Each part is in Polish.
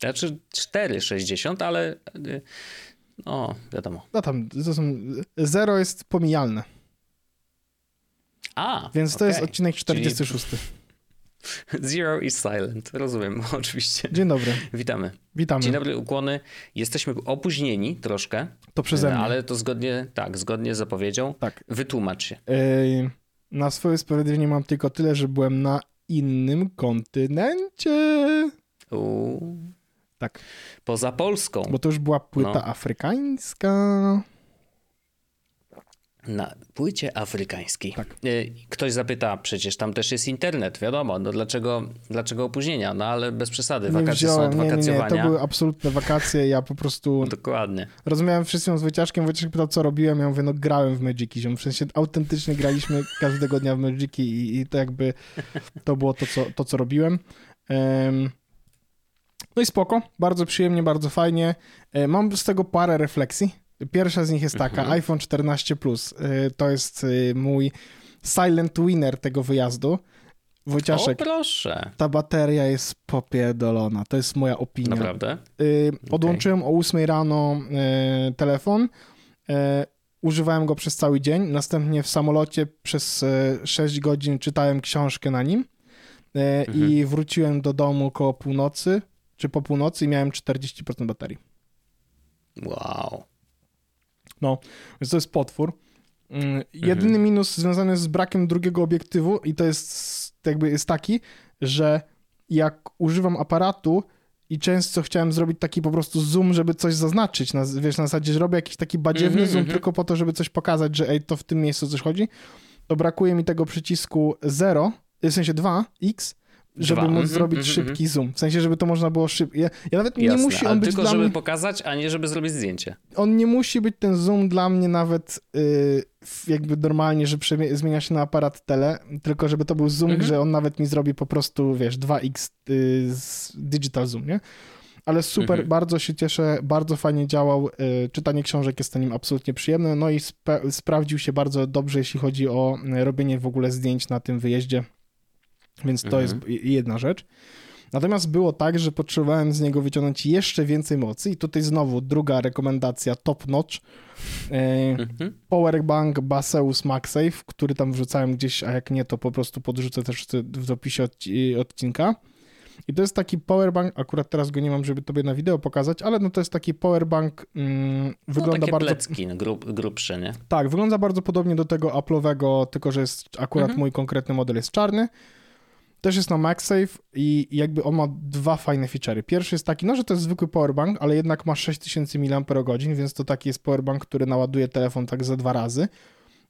Znaczy 4,60, ale y, no, wiadomo. No tam, to są, zero jest pomijalne. A, Więc to okay. jest odcinek 46. Czyli... Zero is silent, rozumiem, oczywiście. Dzień dobry. Witamy. Witamy. Dzień dobry, ukłony. Jesteśmy opóźnieni troszkę. To przeze mnie. Ale to zgodnie, tak, zgodnie z zapowiedzią. Tak. Wytłumacz się. Yy, na swoje sprawiedliwie mam tylko tyle, że byłem na innym kontynencie. Uuu. Tak. Poza Polską. Bo to już była płyta no. afrykańska. Na płycie afrykańskiej. Tak. Ktoś zapyta, przecież tam też jest internet, wiadomo, no dlaczego, dlaczego opóźnienia? No ale bez przesady, wakacje wziąłem, są od wakacjowania. Nie, nie, to były absolutne wakacje, ja po prostu... Dokładnie. Rozmawiałem wszystkim z Wojciaszkiem, Wojciaszek pytał, co robiłem, ja mówię, no grałem w Magiki, w sensie autentycznie graliśmy każdego dnia w Magiki i, i to jakby, to było to, co, to, co robiłem. Um, no i spoko, bardzo przyjemnie, bardzo fajnie. Mam z tego parę refleksji. Pierwsza z nich jest taka, mhm. iPhone 14 Plus. To jest mój silent winner tego wyjazdu. Wojciaszek, o proszę. ta bateria jest popierdolona. To jest moja opinia. Naprawdę? Odłączyłem okay. o 8 rano telefon. Używałem go przez cały dzień. Następnie w samolocie przez 6 godzin czytałem książkę na nim. Mhm. I wróciłem do domu koło północy czy po północy i miałem 40% baterii. Wow. No, więc to jest potwór. Jedyny mhm. minus związany z brakiem drugiego obiektywu i to jest jakby jest taki, że jak używam aparatu i często chciałem zrobić taki po prostu zoom, żeby coś zaznaczyć, na, wiesz, na zasadzie, że robię jakiś taki badziewny zoom tylko po to, żeby coś pokazać, że ej, to w tym miejscu coś chodzi, to brakuje mi tego przycisku 0, w sensie 2x, żeby Dwa. móc Mm -hmm, zrobić mm -hmm. szybki zoom. W sensie, żeby to można było szybko. Ja, ja, nawet Jasne, nie musi on być tylko dla żeby mnie... pokazać, a nie żeby zrobić zdjęcie. On nie musi być ten zoom dla mnie nawet yy, jakby normalnie, że zmienia się na aparat tele, tylko żeby to był zoom, mm -hmm. że on nawet mi zrobi po prostu, wiesz, 2x yy, digital zoom, nie? Ale super, Mhm. bardzo się cieszę, bardzo fajnie działał. Yy, czytanie książek jest na nim absolutnie przyjemne, no i spe- sprawdził się bardzo dobrze, jeśli chodzi o robienie w ogóle zdjęć na tym wyjeździe. Więc to jest jedna rzecz. Natomiast było tak, że potrzebowałem z niego wyciągnąć jeszcze więcej mocy i tutaj znowu druga rekomendacja top notch. E, Powerbank Baseus MagSafe, który tam wrzucałem gdzieś, a jak nie, to po prostu podrzucę też w opisie odcinka. I to jest taki powerbank, akurat teraz go nie mam, żeby tobie na wideo pokazać, ale no to jest taki powerbank, mm, wygląda no, takie bardzo... plecki, grub, grubsze, nie? Tak, wygląda bardzo podobnie do tego Apple'owego, tylko że jest akurat Mhm. mój konkretny model jest czarny. Też jest na MagSafe i jakby on ma dwa fajne feature'y. Pierwszy jest taki, no że to jest zwykły powerbank, ale jednak ma 6000 mAh, więc to taki jest powerbank, który naładuje telefon tak za dwa razy.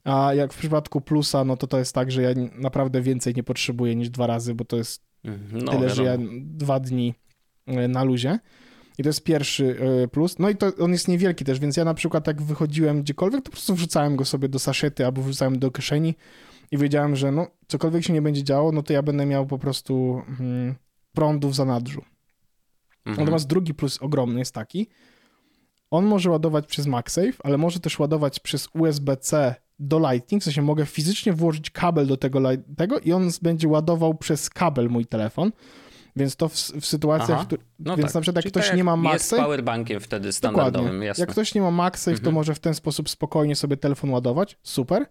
A jak w przypadku Plusa, no to to jest tak, że ja naprawdę więcej nie potrzebuję niż dwa razy, bo to jest no, tyle, że ja dwa dni e, na luzie. I to jest pierwszy e, plus. No i to on jest niewielki też, więc ja na przykład jak wychodziłem gdziekolwiek, to po prostu wrzucałem go sobie do saszety albo wrzucałem do kieszeni i wiedziałem, że no cokolwiek się nie będzie działo, no to ja będę miał po prostu mm, prądu w zanadrzu. Mhm. Natomiast drugi plus ogromny jest taki, on może ładować przez MagSafe, ale może też ładować przez USB-C do Lightning, w sensie mogę fizycznie włożyć kabel do tego, tego i on będzie ładował przez kabel mój telefon, więc to w, w sytuacjach, Aha. No więc tak. na przykład jak Czyli ktoś tak nie ma Jest MagSafe, powerbankiem wtedy standardowym, jasne. Jak ktoś nie ma MagSafe, to Mhm. może w ten sposób spokojnie sobie telefon ładować, super,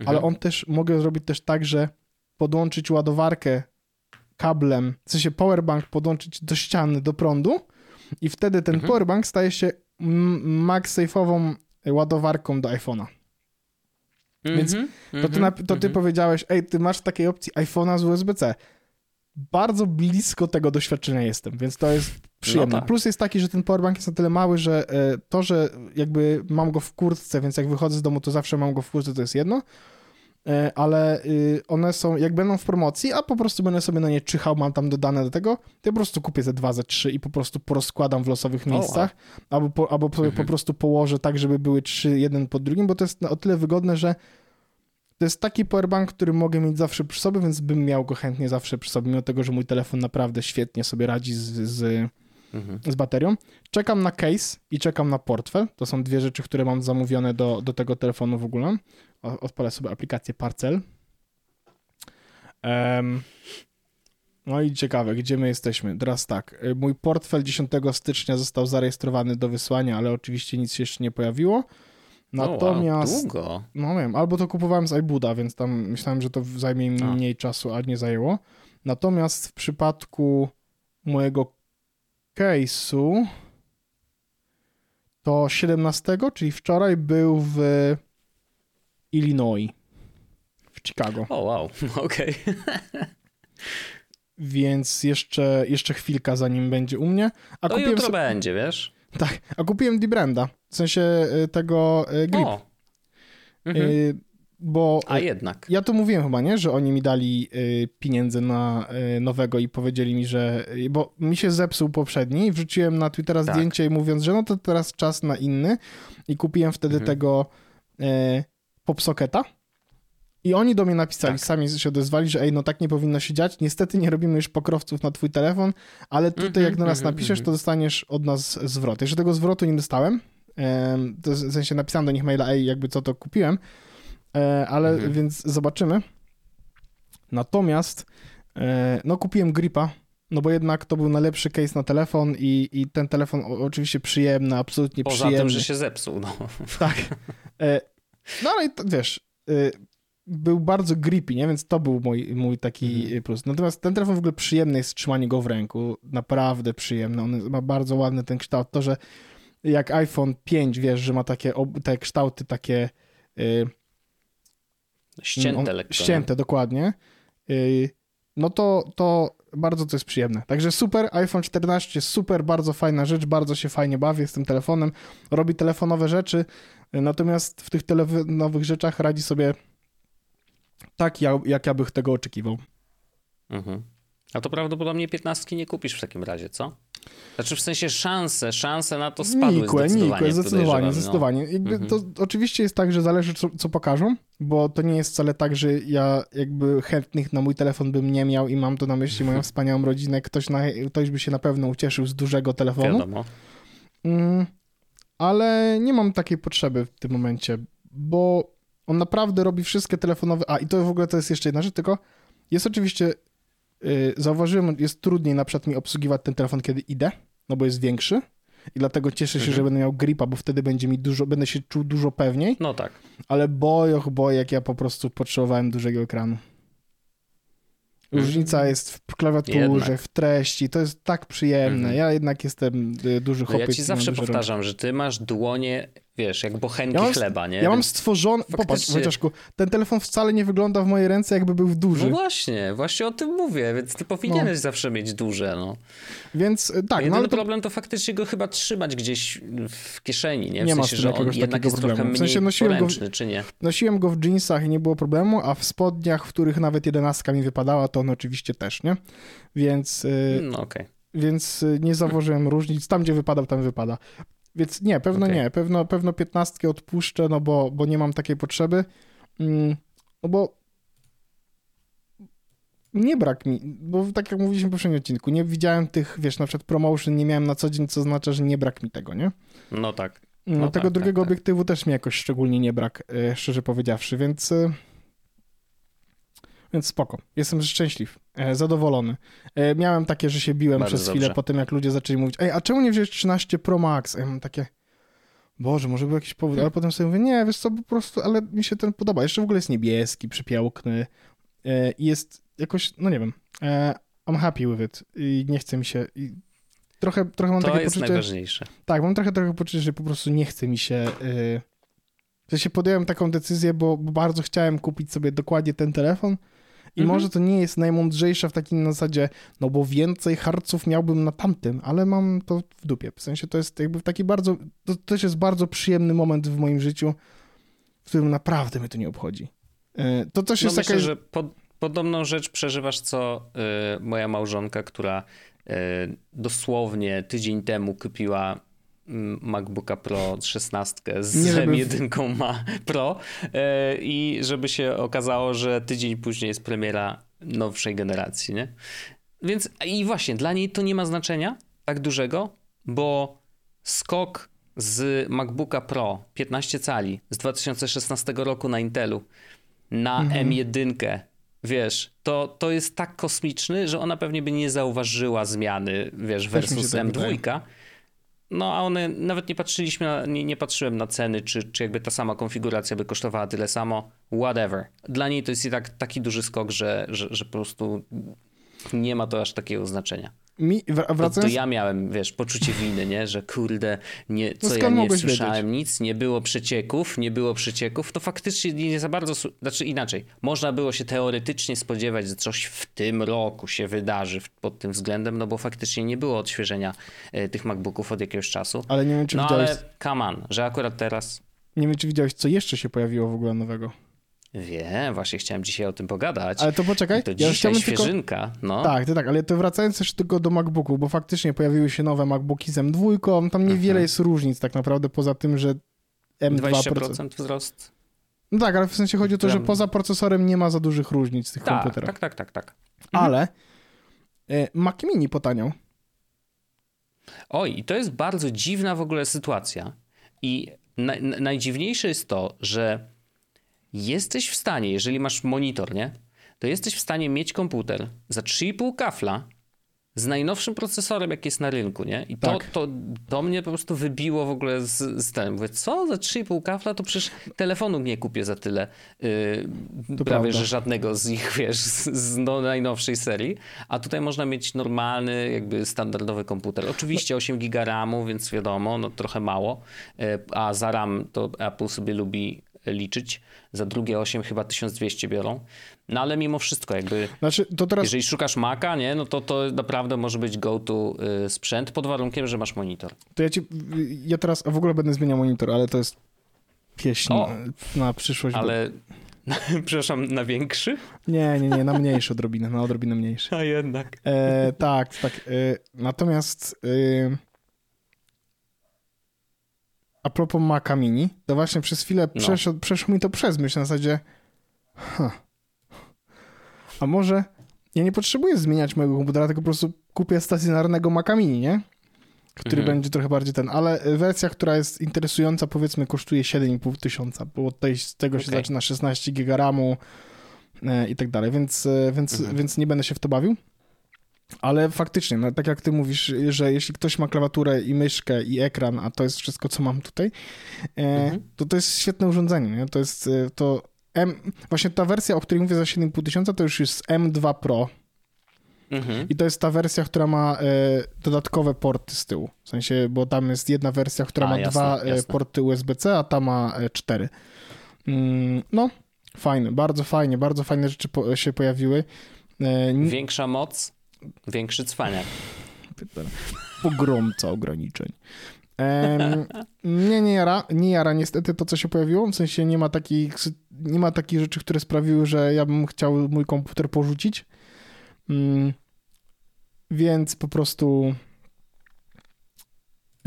ale Mhm. on też, mogę zrobić też tak, że podłączyć ładowarkę kablem, w sensie powerbank podłączyć do ściany, do prądu i wtedy ten Mhm. powerbank staje się MagSafe'ową ładowarką do iPhone'a. Więc Mhm, To ty, to ty mhm. powiedziałeś, ej, ty masz w takiej opcji iPhone'a z USB-C. Bardzo blisko tego doświadczenia jestem, więc to jest przyjemne. No tak. Plus jest taki, że ten powerbank jest na tyle mały, że e, to, że jakby mam go w kurtce, więc jak wychodzę z domu, to zawsze mam go w kurtce, to jest jedno, e, ale y, one są, jak będą w promocji, a po prostu będę sobie na nie czyhał, mam tam dodane do tego, to ja po prostu kupię ze dwa, ze trzy i po prostu porozkładam w losowych miejscach, albo, po, albo sobie Mhm. po prostu położę tak, żeby były trzy jeden po drugim, bo to jest o tyle wygodne, że to jest taki powerbank, który mogę mieć zawsze przy sobie, więc bym miał go chętnie zawsze przy sobie, mimo tego, że mój telefon naprawdę świetnie sobie radzi z, z, Mhm. z baterią. Czekam na case i czekam na portfel. To są dwie rzeczy, które mam zamówione do, do tego telefonu w ogóle. Odpalę sobie aplikację Parcel. Em, no i ciekawe, gdzie my jesteśmy? Teraz tak, y, mój portfel 10 stycznia został zarejestrowany do wysłania, ale oczywiście nic się jeszcze nie pojawiło. Natomiast, O, wow, długo. no wiem, albo to kupowałem z iBuda, więc tam myślałem, że to zajmie mi A. mniej czasu, a nie zajęło. Natomiast w przypadku mojego case'u to 17, czyli wczoraj był w Illinois, w Chicago, O, wow, okej. więc jeszcze, jeszcze chwilka zanim będzie u mnie. A To jutro so- będzie, wiesz? tak, a kupiłem D-Branda, w sensie y, tego y, grip, O. Mhm. y, bo A jednak. Ja to mówiłem chyba, nie? Że oni mi dali y, pieniądze na nowego i powiedzieli mi, że. Bo mi się zepsuł poprzedni. Wrzuciłem na Twittera Tak. zdjęcie i mówiąc, że no to teraz czas na inny. I kupiłem wtedy Mhm. tego popsocketa. I oni do mnie napisali, Tak. sami się odezwali, że ej, no tak nie powinno się dziać. Niestety nie robimy już pokrowców na twój telefon, ale tutaj Mhm, jak do nas mhm, napiszesz, mhm. to dostaniesz od nas zwrot. Jeszcze tego zwrotu nie dostałem. em, To w sensie napisałem do nich maila, ej, jakby co to kupiłem. E, ale Mhm. więc zobaczymy. Natomiast e, no kupiłem gripa, no bo jednak to był najlepszy case na telefon i, i ten telefon oczywiście przyjemny, absolutnie Poza przyjemny. tym, że się zepsuł, no. Tak. E, no ale to, wiesz, e, był bardzo grippy, nie? Więc to był mój, mój taki Mhm. plus. Natomiast ten telefon w ogóle przyjemny jest trzymanie go w ręku. Naprawdę przyjemny. On ma bardzo ładny ten kształt. To, że jak iPhone 5, wiesz, że ma takie te kształty takie e, Ścięte on- lekko. nie? Ścięte, dokładnie. Yy, No to, to bardzo to jest przyjemne. Także super, iPhone 14 super, bardzo fajna rzecz, bardzo się fajnie bawię z tym telefonem. Robi telefonowe rzeczy, yy, natomiast w tych telefonowych rzeczach radzi sobie tak, ja- jak ja bych tego oczekiwał. Mhm. A to prawdopodobnie 15 nie kupisz w takim razie, co? Znaczy w sensie szanse, szanse na to spadły Nikłe, zdecydowanie. nikłe, zdecydowanie, podejrzewam, no. zdecydowanie. Jakby Mhm. To oczywiście jest tak, że zależy, co, co pokażą, bo to nie jest wcale tak, że ja jakby chętnych na mój telefon bym nie miał i mam to na myśli moją wspaniałą rodzinę. Ktoś, na, ktoś by się na pewno ucieszył z dużego telefonu. Wiadomo. Mm, ale nie mam takiej potrzeby w tym momencie, bo on naprawdę robi wszystkie telefonowe. A i to w ogóle to jest jeszcze jedna rzecz, tylko jest oczywiście. Yy, zauważyłem, jest trudniej na przykład mi obsługiwać ten telefon, kiedy idę, no bo jest większy. I dlatego cieszę się, Mhm. że będę miał gripa, bo wtedy będzie mi dużo, będę się czuł dużo pewniej, No tak. ale bojoch, boj, jak ja po prostu potrzebowałem dużego ekranu. Różnica Mhm. jest w klawiaturze, w treści, to jest tak przyjemne. Mhm. Ja jednak jestem y, duży No ja ci zawsze powtarzam, że ty masz dłonie, wiesz, jak bochenki Ja mam- chleba, nie? Ja mam stworzony. Popatrz, faktycznie- Wojciaszku, ten telefon wcale nie wygląda w mojej ręce, jakby był duży. No właśnie, właśnie o tym mówię, więc ty powinieneś zawsze mieć duże, no. Więc y, tak, no Jedyny ale to problem to faktycznie go chyba trzymać gdzieś w kieszeni, nie? W Nie ma sensie, tym że on jakiegoś jednak takiego jest trochę problemu. W sensie nosiłem go w- czy nie? nosiłem go w jeansach i nie było problemu, a w spodniach, w których nawet jedenastka mi wypadała, to on oczywiście też, nie? Więc, y, No okej. więc y, nie zauważyłem różnic. Tam, gdzie wypadał, tam wypada. Więc nie, pewno Okej. nie. Pewno, pewno piętnastkę odpuszczę, no bo, bo nie mam takiej potrzeby. Mm, No bo nie brak mi, bo tak jak mówiliśmy w poprzednim odcinku, nie widziałem tych, wiesz, na przykład promotion nie miałem na co dzień, co oznacza, że nie brak mi tego, nie? No tak. No, No tego tak, drugiego tak, tak. obiektywu też mi jakoś szczególnie nie brak, e, szczerze powiedziawszy, więc e, więc spoko. Jestem szczęśliw, zadowolony. E, Miałem takie, że się biłem Bardzo przez chwilę dobrze. po tym, jak ludzie zaczęli mówić, ej, a czemu nie wziąłeś 13 Pro Max? A ja mam takie, Boże, może był jakiś powód, ale potem sobie mówię, nie, wiesz co, po prostu, ale mi się ten podoba. Jeszcze w ogóle jest niebieski, przypiałkny e, i jest jakoś, no nie wiem, e, I'm happy with it i nie chce mi się... I trochę, trochę mam To takie jest poczucie... najważniejsze. Tak, mam trochę trochę poczucie, że po prostu nie chce mi się. Że się podjąłem taką decyzję, bo, bo bardzo chciałem kupić sobie dokładnie ten telefon. I Mhm. może to nie jest najmądrzejsze w takim na zasadzie, no bo więcej harców miałbym na tamtym, ale mam to w dupie. W sensie to jest jakby taki bardzo, to też jest bardzo przyjemny moment w moim życiu, w którym naprawdę mnie to nie obchodzi. E, to też no jest myślę, jakaś... że pod, podobną rzecz przeżywasz co y, moja małżonka, która y, dosłownie tydzień temu kupiła MacBooka Pro 16 z Nie, żeby- M1 ma Pro y, i żeby się okazało, że tydzień później jest premiera nowszej generacji, nie? Więc i właśnie, dla niej to nie ma znaczenia tak dużego, bo skok z MacBooka Pro 15 cali z 2016 roku na Intelu na Mhm. M1, wiesz, to, to jest tak kosmiczny, że ona pewnie by nie zauważyła zmiany, wiesz, versus tak M2. No a one, nawet nie patrzyliśmy, na, nie, nie patrzyłem na ceny, czy, czy jakby ta sama konfiguracja by kosztowała tyle samo, whatever. Dla niej to jest i tak taki duży skok, że, że, że po prostu nie ma to aż takiego znaczenia. Mi, wr- To, to wracając... ja miałem, wiesz, poczucie winy, nie? Że kurde, nie, co ja skąd nie słyszałem nic, nie było przecieków, nie było przecieków, to faktycznie nie, za bardzo, znaczy inaczej, można było się teoretycznie spodziewać, że coś w tym roku się wydarzy pod tym względem, no bo faktycznie nie było odświeżenia e, tych MacBooków od jakiegoś czasu. Ale nie wiem, czy No widziałeś... ale come on, że akurat teraz Nie wiem, czy widziałeś, co jeszcze się pojawiło w ogóle nowego. Wiem, właśnie chciałem dzisiaj o tym pogadać. Ale to poczekaj, to ja dzisiaj chciałbym tylko... świeżynka, no. Tak, to tak, ale to wracając też tylko do MacBooków, bo faktycznie pojawiły się nowe MacBooki z M2, tam niewiele Mhm. jest różnic tak naprawdę, poza tym, że M2 20% wzrost. No tak, ale w sensie chodzi o to, że poza procesorem nie ma za dużych różnic w tych Tak, komputerach. tak, tak, tak, tak. Ale e, Mac Mini potaniał. Oj, i to jest bardzo dziwna w ogóle sytuacja. I na, na, najdziwniejsze jest to, że jesteś w stanie, jeżeli masz monitor, nie? To jesteś w stanie mieć komputer za 3,5 kafla z najnowszym procesorem, jaki jest na rynku, nie? I to, Tak. to, to mnie po prostu wybiło w ogóle z, z tym. Mówię, co? Za 3,5 kafla? To przecież telefonu nie kupię za tyle. Yy, prawie, prawda. że żadnego z ich, wiesz, z, z no, najnowszej serii. A tutaj można mieć normalny, jakby standardowy komputer. Oczywiście 8 giga RAMu, więc wiadomo, no trochę mało. Yy, a za RAM to Apple sobie lubi liczyć. Za drugie 8 chyba 1200 biorą. No ale mimo wszystko jakby... Znaczy, teraz Jeżeli szukasz Maca, nie, no to to naprawdę może być go-to y, sprzęt pod warunkiem, że masz monitor. to ja ci, ja teraz w ogóle będę zmieniał monitor, ale to jest pieśń O! na przyszłość. Ale, przepraszam, na większy? Nie, nie, nie, na mniejszy odrobinę, na odrobinę mniejszy. A jednak. E, tak, tak. E, natomiast e, a propos Maca Mini, to właśnie przez chwilę No. przeszło, przeszło mi to przez myśl na zasadzie huh, a może ja nie potrzebuję zmieniać mojego komputera, tylko po prostu kupię stacjonarnego Maca Mini, nie? Który Mhm. będzie trochę bardziej ten, ale wersja, która jest interesująca, powiedzmy, kosztuje 7,5 tysiąca, bo od tej, z tego się Okej. zaczyna 16 giga RAMu e, i tak dalej, więc, e, więc, Mhm. więc nie będę się w to bawił. Ale faktycznie, no, tak jak ty mówisz, że jeśli ktoś ma klawiaturę i myszkę i ekran, a to jest wszystko, co mam tutaj, e, Mhm. to to jest świetne urządzenie. Nie? To jest e, to M, właśnie ta wersja, o której mówię za 7,5 tysiąca, to już jest M2 Pro Mhm. i to jest ta wersja, która ma e, dodatkowe porty z tyłu. W sensie, bo tam jest jedna wersja, która A, ma jasne, dwa jasne. porty USB-C, a ta ma cztery. Mm, no, fajne, bardzo fajnie, bardzo fajne rzeczy się pojawiły. Większa moc, większy cwaniak. pogromca ograniczeń. Nie, nie jara, nie jara niestety to, co się pojawiło, w sensie nie ma takich, nie ma takich rzeczy, które sprawiły, że ja bym chciał mój komputer porzucić. Mm, więc po prostu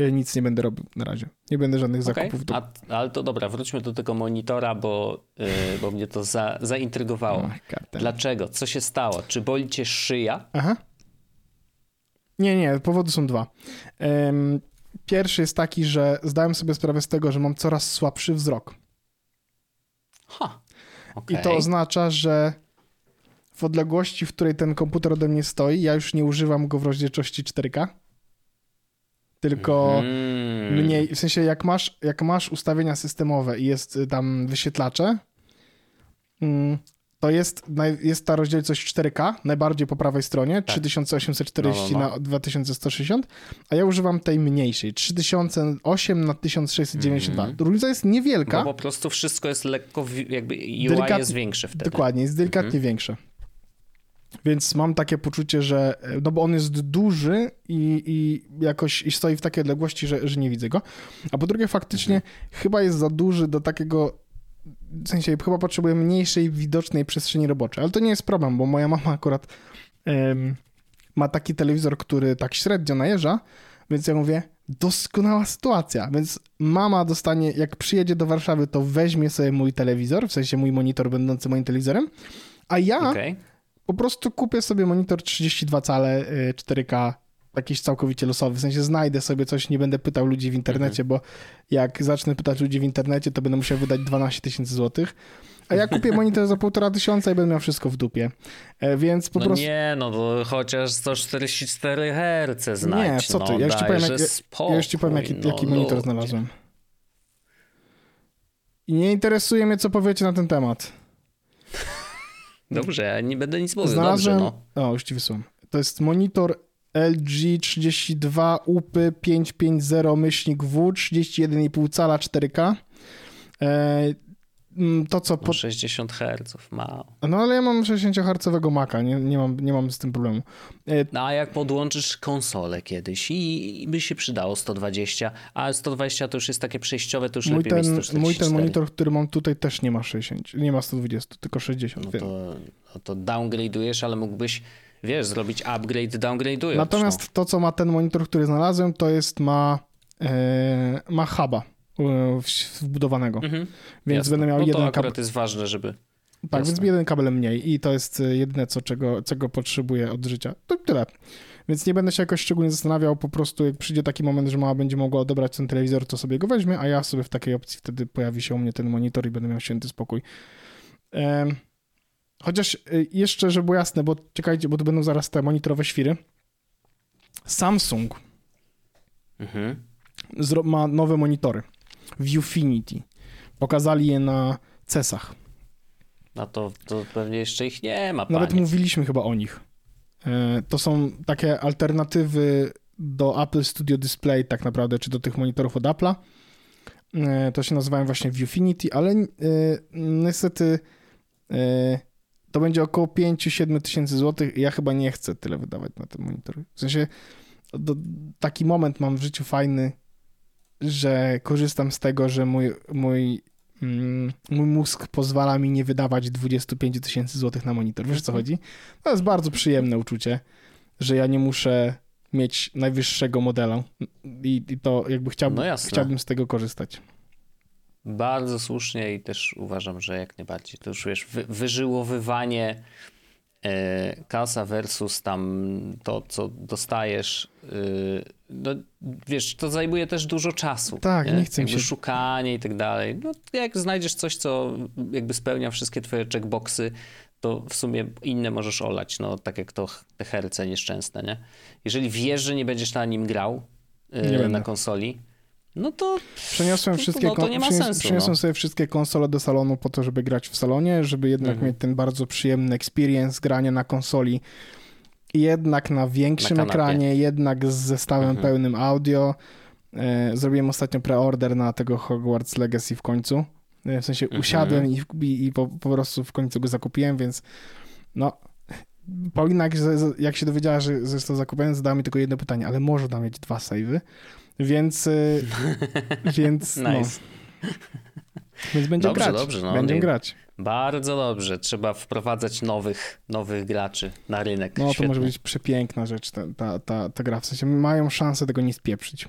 nic nie będę robił na razie. Nie będę żadnych Okej, zakupów. Do... A, ale to dobra, wróćmy do tego monitora, bo, y, bo mnie to za, zaintrygowało. Kartel. Dlaczego? Co się stało? Czy boli cię szyja? Aha. Nie, nie, powody są dwa. Em, pierwszy jest taki, że zdałem sobie sprawę z tego, że mam coraz słabszy wzrok. Ha. I okej. to oznacza, że w odległości, w której ten komputer ode mnie stoi, ja już nie używam go w rozdzielczości 4K. Tylko Mm. mniej, w sensie jak masz, jak masz ustawienia systemowe i jest y, tam wyświetlacze, mm, to jest, jest ta rozdzielczość 4K, najbardziej po prawej stronie, 3840 Tak. No, no, no. na 2160, a ja używam tej mniejszej, 3008 na 1692. Mhm. Różnica jest niewielka. Bo po prostu wszystko jest lekko, jakby UI Delikatnie- jest większy wtedy. Dokładnie, jest delikatnie Mhm. większe. Więc mam takie poczucie, że. No bo on jest duży i, i jakoś i stoi w takiej odległości, że, że nie widzę go. A po drugie, faktycznie Mhm. chyba jest za duży do takiego w sensie chyba potrzebuję mniejszej widocznej przestrzeni roboczej, ale to nie jest problem, bo moja mama akurat ma taki telewizor, który tak średnio najeżdża, więc ja mówię, doskonała sytuacja, więc mama dostanie, jak przyjedzie do Warszawy, to weźmie sobie mój telewizor, w sensie mój monitor będący moim telewizorem, a ja Okej. Po prostu kupię sobie monitor 32 cale y, 4K, jakiś całkowicie losowy. W sensie znajdę sobie coś, nie będę pytał ludzi w internecie, bo jak zacznę pytać ludzi w internecie, to będę musiał wydać 12 tysięcy złotych. A ja kupię monitor za półtora tysiąca i będę miał wszystko w dupie. E, Więc po No prostu. nie, no to chociaż 144 Hz znajdź. Nie, co ty, no, ja już ci powiem, jak- spokój, Ja już ci powiem, jaki, no, jaki monitor ludzie. znalazłem. I nie interesuje mnie, co powiecie na ten temat. Dobrze, ja nie będę nic mówił, Znalazłem. dobrze, no. O, już ci wysłałem. To jest monitor LG 32 UPy 550 myślnik W 31,5 cala 4K. Mm, to co po... 60 Hz, mało. No ale ja mam 60-hercowego Maca, nie, nie, mam, nie mam z tym problemu. E, No a jak podłączysz konsolę kiedyś i, i by się przydało 120, a 120 to już jest takie przejściowe, to już mój, lepiej mieć ten, 144. mój ten monitor, który mam tutaj też nie ma 60, nie ma 120, tylko 60. No wiem. to, no to downgrade'ujesz, ale mógłbyś, wiesz, zrobić upgrade downgrade'ując. Natomiast no. to, co ma ten monitor, który znalazłem, to jest ma, e, ma huba wbudowanego. Mhm. Więc Jasne. będę miał no to jeden kabel. jest ważne, żeby... Tak, jasne. więc jeden kabel mniej i to jest e, jedyne, co, czego, czego potrzebuję od życia. To tyle. Więc nie będę się jakoś szczególnie zastanawiał, po prostu jak przyjdzie taki moment, że mama będzie mogła odebrać ten telewizor, to sobie go weźmie, a ja sobie w takiej opcji wtedy pojawi się u mnie ten monitor i będę miał święty spokój. Chociaż e, jeszcze, żeby było jasne, bo czekajcie, bo tu będą zaraz te monitorowe świry. Samsung Mhm. ma nowe monitory. Viewfinity. Pokazali je na CESach. No to, to pewnie jeszcze ich nie ma, Nawet panie. mówiliśmy chyba o nich. E, To są takie alternatywy do Apple Studio Display tak naprawdę, czy do tych monitorów od Apple'a. E, To się nazywają właśnie Viewfinity, ale e, niestety to będzie około 5-7 tysięcy złotych ja chyba nie chcę tyle wydawać na ten monitor. W sensie taki moment mam w życiu fajny, że korzystam z tego, że mój, mój, mm, mój mózg pozwala mi nie wydawać 25 tysięcy złotych na monitor. Wiesz co chodzi? To jest bardzo przyjemne uczucie, że ja nie muszę mieć najwyższego modela i, i to jakby chciałbym, No chciałbym z tego korzystać. Bardzo słusznie i też uważam, że jak najbardziej. To już wiesz, wy, wyżyłowywanie e, kasa versus tam to, co dostajesz. e, no, wiesz, to zajmuje też dużo czasu. Tak, nie chcę mi jakby się- szukanie i tak dalej. No, jak znajdziesz coś, co jakby spełnia wszystkie twoje checkboxy, to w sumie inne możesz olać, no tak jak to te herce nieszczęsne, nie? Jeżeli wiesz, że nie będziesz na nim grał Nie na konsoli, no to Przeniosłem, No wszystkie, no to nie ma przynios- sensu, przyniosłem no. sobie wszystkie konsole do salonu po to, żeby grać w salonie, żeby jednak Mhm. mieć ten bardzo przyjemny experience grania na konsoli. Jednak na większym Na ekranie, jednak z zestawem Mhm. pełnym audio. E, Zrobiłem ostatnio preorder na tego Hogwarts Legacy w końcu. E, W sensie Mhm. usiadłem i, i, i po, po prostu w końcu go zakupiłem, więc no... Paulina, jak, się dowiedziała, że jest to zakupione, zadała mi tylko jedno pytanie, ale można mieć dwa savey, więc, y, więc, no, nice. Więc będziemy Dobrze, grać. dobrze, no, będziemy grać. Bardzo dobrze. Trzeba wprowadzać nowych, nowych graczy na rynek. No to Świetnie. może być przepiękna rzecz, ta, ta, ta, ta gra. W sensie mają szansę tego nie spieprzyć.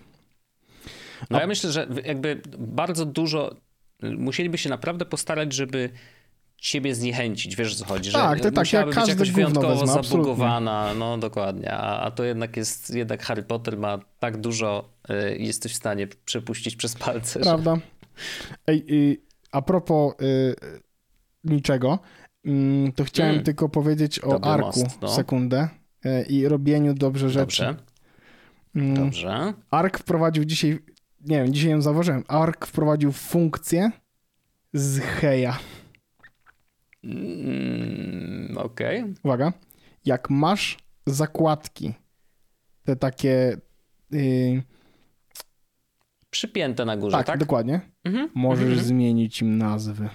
No ja myślę, że jakby bardzo dużo musieliby się naprawdę postarać, żeby ciebie zniechęcić, wiesz o co chodzi, Tak, że to tak, jak być gówno wyjątkowo wezmę, absolutnie. zabugowana, no dokładnie, a, a to jednak jest, jednak Harry Potter ma tak dużo, y, jesteś w stanie przepuścić przez palce, że... Prawda? Ej, y, a propos y, niczego, mm, to chciałem Mm. tylko powiedzieć o Dobry Arku most, no. sekundę y, i robieniu dobrze rzeczy. Dobrze, Mm, dobrze. Ark wprowadził dzisiaj, nie wiem, dzisiaj ją założyłem, Ark wprowadził funkcję z heja. Mm, Okej. Uwaga, jak masz zakładki, te takie, y, Przypięte na górze, tak, tak? dokładnie, Mhm. możesz Mhm. zmienić im nazwy.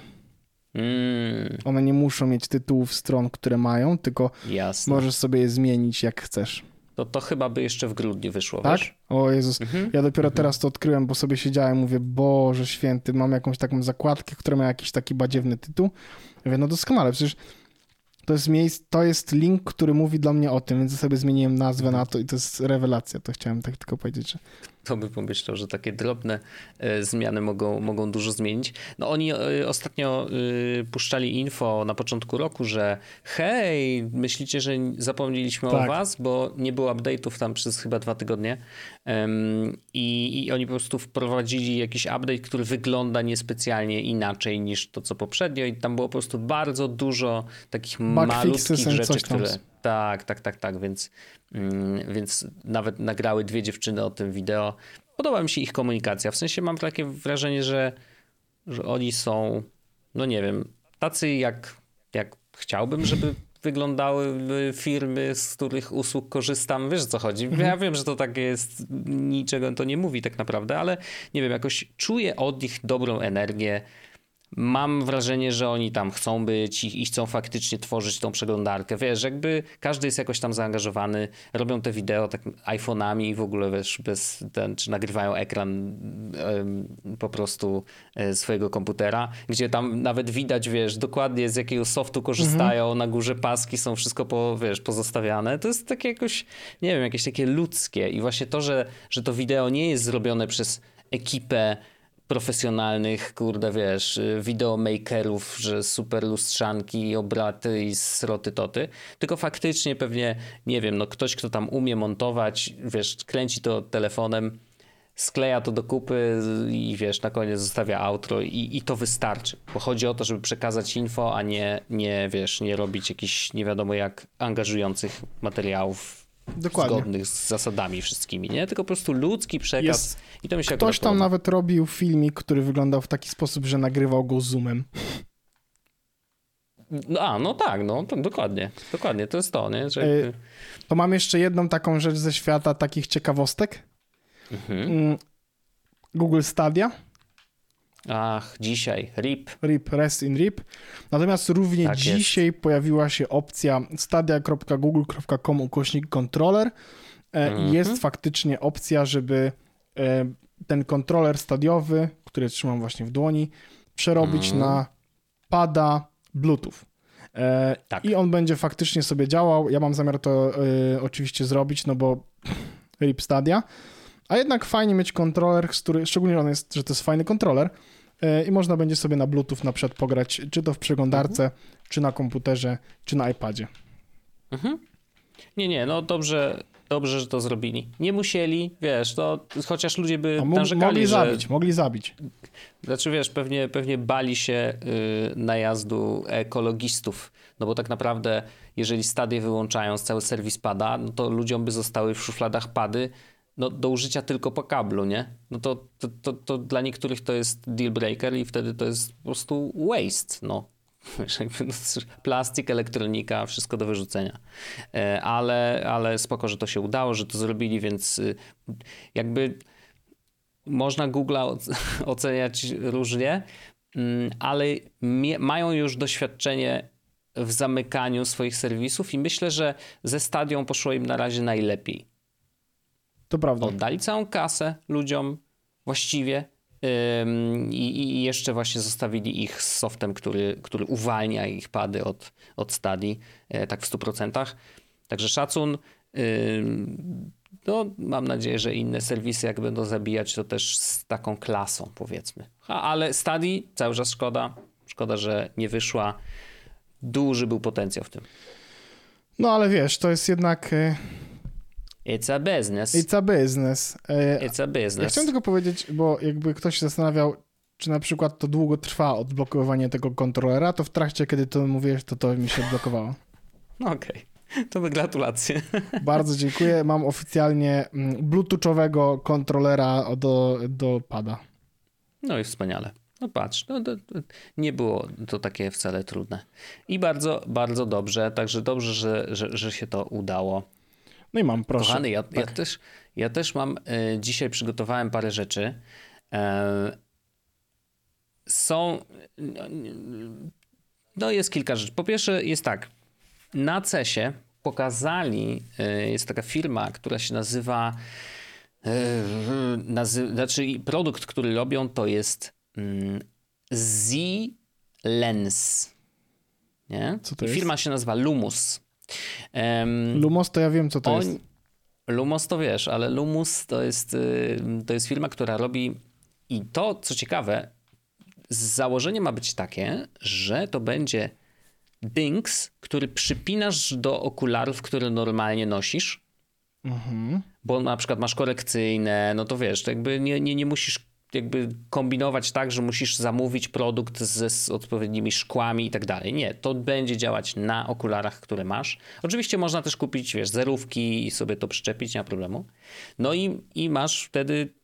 Mm, One nie muszą mieć tytułów stron, które mają, tylko jasne. możesz sobie je zmienić jak chcesz. to, to chyba by jeszcze w grudniu wyszło, tak? wiesz? O Jezus, mhm. ja dopiero mhm. teraz to odkryłem, bo sobie siedziałem, mówię, Boże święty, mam jakąś taką zakładkę, która ma jakiś taki badziewny tytuł. Ja mówię, no doskonale, przecież to jest miejsce, to jest link, który mówi dla mnie o tym, więc sobie zmieniłem nazwę na to i to jest rewelacja, to chciałem tak tylko powiedzieć, że kto by pomyślał, że takie drobne e, zmiany mogą, mogą dużo zmienić. No oni e, ostatnio e, puszczali info na początku roku, że hej, myślicie, że zapomnieliśmy tak. o was, bo nie było update'ów tam przez chyba dwa tygodnie i, i oni po prostu wprowadzili jakiś update, który wygląda niespecjalnie inaczej niż to, co poprzednio i tam było po prostu bardzo dużo takich malutkich rzeczy, które... Tak, tak, tak, tak, więc, mm, więc nawet nagrały dwie dziewczyny o tym wideo. Podoba mi się ich komunikacja. W sensie mam takie wrażenie, że, że oni są, no nie wiem, tacy jak, jak chciałbym, żeby wyglądały firmy, z których usług korzystam. Wiesz o co chodzi? Mhm. Ja wiem, że to tak jest, niczego to nie mówi tak naprawdę, ale nie wiem, jakoś czuję od nich dobrą energię mam wrażenie, że oni tam chcą być i, i, chcą faktycznie tworzyć tą przeglądarkę. Wiesz, jakby każdy jest jakoś tam zaangażowany, robią te wideo tak iPhone'ami i w ogóle wiesz, bez ten, czy nagrywają ekran po prostu e, swojego komputera, gdzie tam nawet widać, wiesz, dokładnie z jakiego softu korzystają, mhm. na górze paski są wszystko po, wiesz, pozostawiane. To jest takie jakoś, nie wiem, jakieś takie ludzkie i właśnie to, że, że to wideo nie jest zrobione przez ekipę profesjonalnych, kurde, wiesz, videomakerów, że super lustrzanki, obraty i sroty toty, tylko faktycznie pewnie, nie wiem, no ktoś, kto tam umie montować, wiesz, kręci to telefonem, skleja to do kupy i wiesz, na koniec zostawia outro i, i to wystarczy, bo chodzi o to, żeby przekazać info, a nie, nie wiesz, nie robić jakichś nie wiadomo jak angażujących materiałów Dokładnie. zgodnych z zasadami wszystkimi, nie? Tylko po prostu ludzki przekaz Jest. i to mi się Ktoś tam nawet robił filmik, który wyglądał w taki sposób, że nagrywał go zoomem. No, a, no tak, no to dokładnie, dokładnie, to jest to, nie? Że... Yy, to mam jeszcze jedną taką rzecz ze świata takich ciekawostek. Mhm. Mm, Google Stadia Ach, dzisiaj, RIP. RIP, Rest in RIP. Natomiast również tak dzisiaj jest. pojawiła się opcja stadia.google.com ukośnik kontroler. Mhm. Jest faktycznie opcja, żeby e, ten kontroler stadiowy, który trzymam właśnie w dłoni, przerobić mhm. na pada Bluetooth. E, tak. I on będzie faktycznie sobie działał. Ja mam zamiar to oczywiście zrobić, no bo RIP Stadia. A jednak fajnie mieć kontroler, który, szczególnie on jest, że to jest fajny kontroler, E, i można będzie sobie na Bluetooth na przykład pograć, czy to w przeglądarce, mhm. czy na komputerze, czy na iPadzie. Mhm. Nie, nie, no dobrze, dobrze, że to zrobili. Nie musieli, wiesz, to chociaż ludzie by mógł, narzekali, Mogli że... zabić, mogli zabić. Znaczy, wiesz, pewnie, pewnie bali się yy, najazdu ekologistów, no bo tak naprawdę, jeżeli stadie wyłączają, cały serwis pada, no to ludziom by zostały w szufladach pady, no, do użycia tylko po kablu, nie? No to, to, to, to, dla niektórych to jest deal breaker i wtedy to jest po prostu waste, no. no plastik, elektronika, wszystko do wyrzucenia. E, ale, ale spoko, że to się udało, że to zrobili, więc y, jakby można Google'a oceniać różnie, mm, ale mają już doświadczenie w zamykaniu swoich serwisów i myślę, że ze stadią poszło im na razie najlepiej. To prawda. Oddali całą kasę ludziom właściwie i, i, jeszcze właśnie zostawili ich z softem, który, który uwalnia ich pady od, od stadii, e, tak w 100%. Także szacun. No, mam nadzieję, że inne serwisy, jak będą zabijać, to też z taką klasą, powiedzmy. Ale stadii cały czas szkoda. Szkoda, że nie wyszła. Duży był potencjał w tym. No, ale wiesz, to jest jednak e, It's a business. It's a business. E, It's a business. Ja chciałem tylko powiedzieć, bo jakby ktoś się zastanawiał, czy na przykład to długo trwa odblokowanie tego kontrolera, to w trakcie, kiedy to mówiłeś, to to mi się odblokowało. Okej. Okay. To by gratulacje. Bardzo dziękuję. Mam oficjalnie mm, bluetoothowego kontrolera do, do pada. No i wspaniale. No patrz, no, to, to nie było to takie wcale trudne. I bardzo, bardzo dobrze, także dobrze, że, że, że się to udało. No i mam, proszę. Kochany, ja, tak. ja, też, ja też mam, e, dzisiaj przygotowałem parę rzeczy. E, są, no jest kilka rzeczy. Po pierwsze jest tak, na CESie pokazali, y, jest taka firma, która się nazywa, y, nazy znaczy produkt, który robią to jest mm, Z-Lens. Nie? Co to jest? firma się nazywa Lumus. Um, Lumos to ja wiem, co to on, jest. Lumos to wiesz, ale Lumus to jest, to jest firma, która robi i to, co ciekawe, założenie ma być takie, że to będzie dings, który przypinasz do okularów, które normalnie nosisz, Mhm. bo na przykład masz korekcyjne, no to wiesz, to jakby nie, nie, nie musisz jakby kombinować tak, że musisz zamówić produkt z, z odpowiednimi szkłami i tak dalej. Nie, to będzie działać na okularach, które masz. Oczywiście można też kupić, wiesz, zerówki i sobie to przyczepić, nie ma problemu. No i, i masz wtedy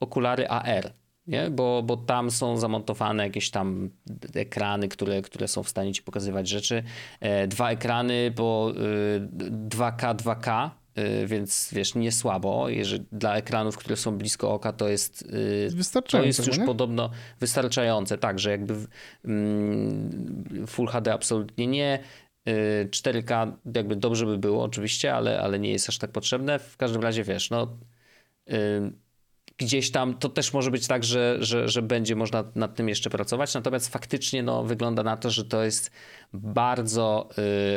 okulary AR, nie? Bo, bo tam są zamontowane jakieś tam ekrany, które, które są w stanie ci pokazywać rzeczy. E, dwa ekrany, bo y, 2K, 2K, y, więc wiesz, nie słabo. Jeżeli dla ekranów, które są blisko oka, to jest, y, to Wystarczająco, jest już nie? podobno wystarczające. Tak, że jakby mm, Full HD absolutnie nie. y, 4K jakby dobrze by było oczywiście, ale, ale nie jest aż tak potrzebne. W każdym razie wiesz, no y, gdzieś tam to też może być tak, że, że, że będzie można nad tym jeszcze pracować. Natomiast faktycznie no, wygląda na to, że to jest bardzo,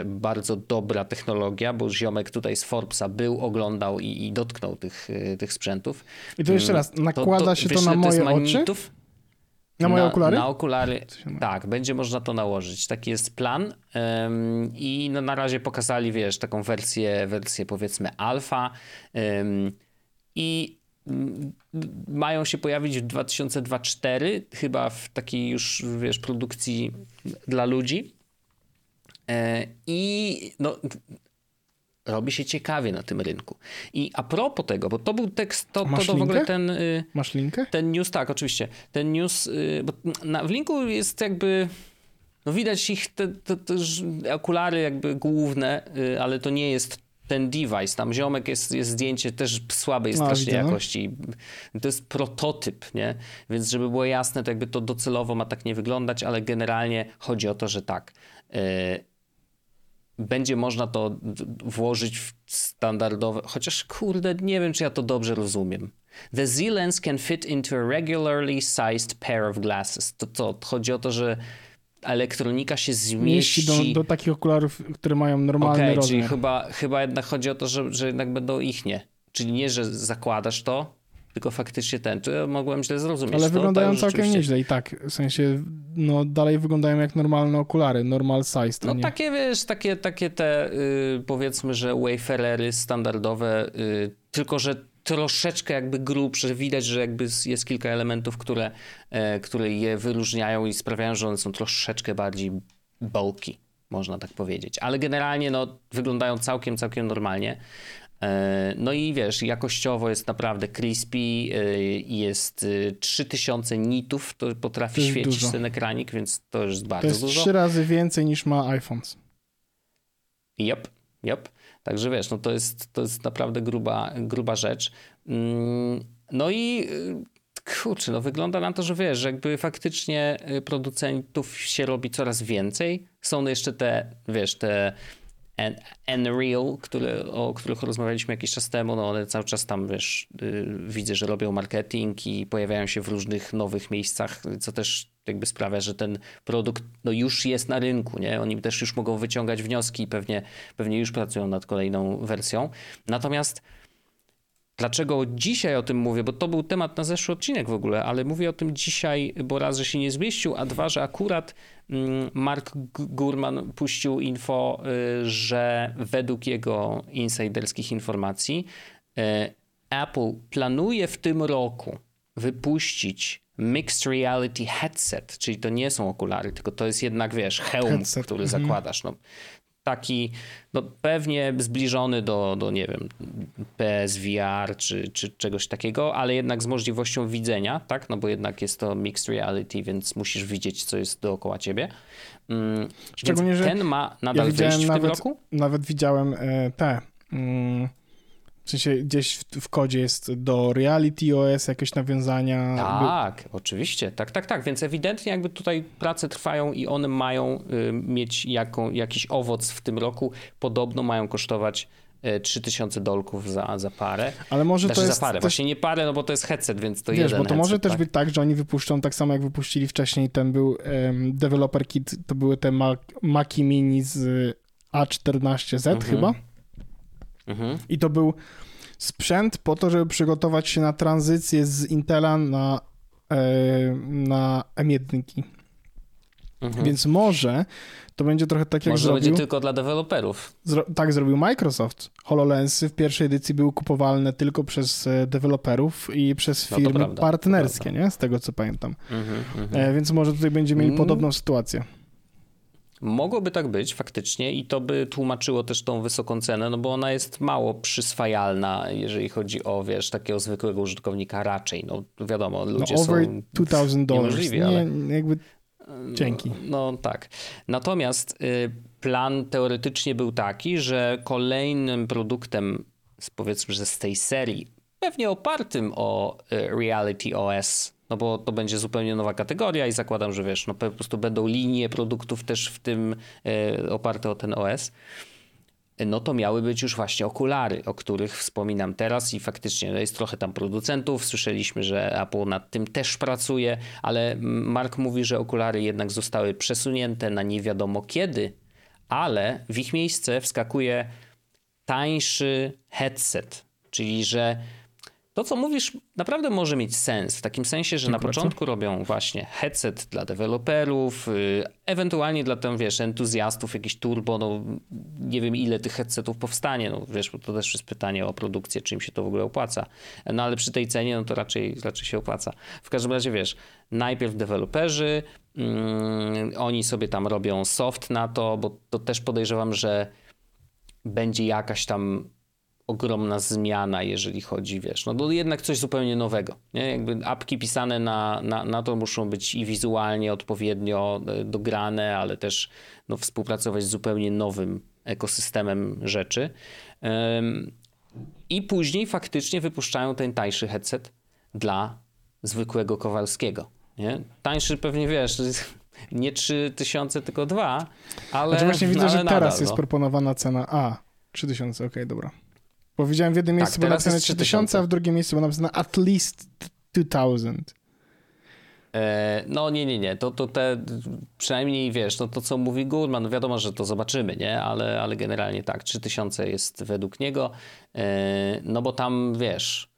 y, bardzo dobra technologia, bo ziomek tutaj z Forbesa był, oglądał i, i dotknął tych, y, tych sprzętów. I to jeszcze raz, nakłada się to wiesz, na ile moje oczy? Na moje okulary? Na okulary, się ma- tak, będzie można to nałożyć. Taki jest plan. Ym, I no, na razie pokazali, wiesz, taką wersję, wersję powiedzmy alfa. Ym, I mm, mają się pojawić w 2024, chyba w takiej już, wiesz, produkcji dla ludzi. E, I no, robi się ciekawie na tym rynku. I a propos tego, bo to był tekst, to, to, Masz to w ogóle ten... y, Masz linkę? ten news, tak, oczywiście. Ten news, y, bo na, w linku jest jakby. No widać ich te, te, te okulary jakby główne, y, ale to nie jest ten device. Tam ziomek jest, jest zdjęcie też słabej A, strasznie widzę, no. jakości. To jest prototyp, nie? Więc żeby było jasne, to jakby to docelowo ma tak nie wyglądać, ale generalnie chodzi o to, że tak. y, będzie można to włożyć w standardowe, chociaż kurde, nie wiem, czy ja to dobrze rozumiem. The Z-Lens can fit into a regularly sized pair of glasses. To co? Chodzi o to, że elektronika się Mieści zmieści... do, do takich okularów, które mają normalny czyli rozmiar. chyba, chyba jednak chodzi o to, że, że jednak będą ich nie. Czyli nie, że zakładasz to, tylko faktycznie ten. To ja mogłem źle zrozumieć. Ale to, wyglądają to całkiem rzeczywiście- nieźle i tak, w sensie, no dalej wyglądają jak normalne okulary, normal size, No nie. takie, wiesz, takie, takie te y, powiedzmy, że wayfarery standardowe, y, tylko że troszeczkę jakby grubsze. Widać, że jakby jest kilka elementów, które, e, które je wyróżniają i sprawiają, że one są troszeczkę bardziej bulky, można tak powiedzieć. Ale generalnie no, wyglądają całkiem, całkiem normalnie. E, No i wiesz, jakościowo jest naprawdę crispy, e, jest e, 3000 nitów, to potrafi To świecić dużo. ten ekranik, więc to jest bardzo To jest dużo. trzy razy więcej niż ma iPhones. Yep, yep. Także wiesz, no to jest, to jest naprawdę gruba, gruba rzecz. Mm, No i y, kurczę, no wygląda na to, że wiesz, jakby faktycznie y, producentów się robi coraz więcej. Są jeszcze te, wiesz, te Unreal, które, o których rozmawialiśmy jakiś czas temu, no one cały czas tam, wiesz, y, widzę, że robią marketing i pojawiają się w różnych nowych miejscach, co też jakby sprawia, że ten produkt no, już jest na rynku, nie? Oni też już mogą wyciągać wnioski i pewnie, pewnie już pracują nad kolejną wersją. Natomiast Dlaczego dzisiaj o tym mówię? Bo to był temat na zeszły odcinek w ogóle, ale mówię o tym dzisiaj, bo raz, że się nie zmieścił, a dwa, że akurat mm, Mark Gurman puścił info, y, że według jego insiderskich informacji y, Apple planuje w tym roku wypuścić Mixed Reality Headset, czyli to nie są okulary, tylko to jest jednak, wiesz, hełm, Headset, który mhm. zakładasz. No, taki no, pewnie zbliżony do, do, nie wiem, PSVR czy, czy czegoś takiego, ale jednak z możliwością widzenia, tak? No bo jednak jest to mixed reality, więc musisz widzieć, co jest dookoła ciebie. Mm, Szczególnie, że ten ma nadal ja wyjść w tym nawet, roku? nawet widziałem e, te mm, W sensie gdzieś w, w kodzie jest do Reality OS jakieś nawiązania. Tak, by... oczywiście, tak, tak, tak, więc ewidentnie jakby tutaj prace trwają i one mają y, mieć jaką, jakiś owoc w tym roku. Podobno mają kosztować 3000 e, dolków za, za parę. Ale może znaczy to jest. za parę. Też... Właśnie nie parę, no bo to jest headset, więc to Wiesz, jeden bo to headset, może tak? też być tak, że oni wypuszczą tak samo jak wypuścili wcześniej. Ten był um, developer kit, to były te Mac, Maci Mini z A14Z mhm. chyba. Mhm. I to był sprzęt po to, żeby przygotować się na tranzycję z Intela na, e, na M1. Mhm. Więc może to będzie trochę tak jak Może zrobił... będzie tylko dla deweloperów. Zro... tak zrobił Microsoft. HoloLensy w pierwszej edycji były kupowalne tylko przez e, deweloperów i przez no firmy no prawda, partnerskie, nie? Z tego co pamiętam. Mhm, mhm. e, więc może tutaj będziemy mieli mm. podobną sytuację. Mogłoby tak być faktycznie i to by tłumaczyło też tą wysoką cenę, no bo ona jest mało przyswajalna, jeżeli chodzi o, wiesz, takiego zwykłego użytkownika raczej. No wiadomo, ludzie no, over są 2000 dollars. Nie, ale... jakby Dzięki. No tak. Natomiast y, plan teoretycznie był taki, że kolejnym produktem, powiedzmy, że z tej serii, pewnie opartym o y, Reality OS, no bo to będzie zupełnie nowa kategoria i zakładam, że wiesz, no po prostu będą linie produktów też w tym y, oparte o ten OS no to miały być już właśnie okulary, o których wspominam teraz i faktycznie no jest trochę tam producentów. Słyszeliśmy, że Apple nad tym też pracuje, ale Mark mówi, że okulary jednak zostały przesunięte na nie wiadomo kiedy, ale w ich miejsce wskakuje tańszy headset, czyli że to, co mówisz, naprawdę może mieć sens. W takim sensie, że na początku robią właśnie headset dla deweloperów, yy, ewentualnie dla tam, wiesz, entuzjastów, jakiś turbo, no nie wiem ile tych headsetów powstanie, no wiesz, bo to też jest pytanie o produkcję, czy im się to w ogóle opłaca. No ale przy tej cenie, no to raczej, raczej się opłaca. W każdym razie, wiesz, najpierw deweloperzy, yy, oni sobie tam robią soft na to, bo to też podejrzewam, że będzie jakaś tam ogromna zmiana, jeżeli chodzi, wiesz, no to jednak coś zupełnie nowego, nie? Jakby apki pisane na, na, na to muszą być i wizualnie odpowiednio e, dograne, ale też no, współpracować z zupełnie nowym ekosystemem rzeczy. I później faktycznie wypuszczają ten tańszy headset dla zwykłego Kowalskiego, nie? Tańszy pewnie, wiesz, nie 3000, tylko 2, ale Znaczy właśnie widzę, że teraz nadal, jest no. proponowana cena A. 3000, okej, okay, dobra. Bo widziałem w jednym miejscu tak, było napisane 3000, a w drugim miejscu było napisane at least 2000. E, no nie, nie, nie, to, to te, przynajmniej wiesz, no to co mówi Gurman, no wiadomo, że to zobaczymy, nie, ale, ale generalnie tak, 3000 jest według niego, e, no bo tam wiesz,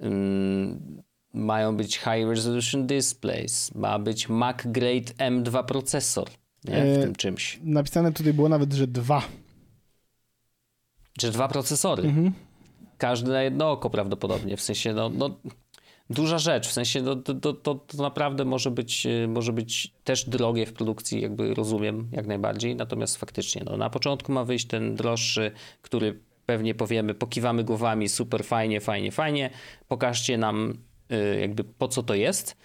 mm, mają być high resolution displays, ma być Mac Grade M2 procesor, nie, w e, tym czymś. Napisane tutaj było nawet, że dwa czy dwa procesory. Mhm. Każdy na jedno oko prawdopodobnie. W sensie, no, no duża rzecz. W sensie, no, to, to, to, to naprawdę może być, y, może być też drogie w produkcji, jakby rozumiem jak najbardziej. Natomiast faktycznie, no, na początku ma wyjść ten droższy, który pewnie powiemy, pokiwamy głowami, super fajnie, fajnie, fajnie. Pokażcie nam y, jakby po co to jest.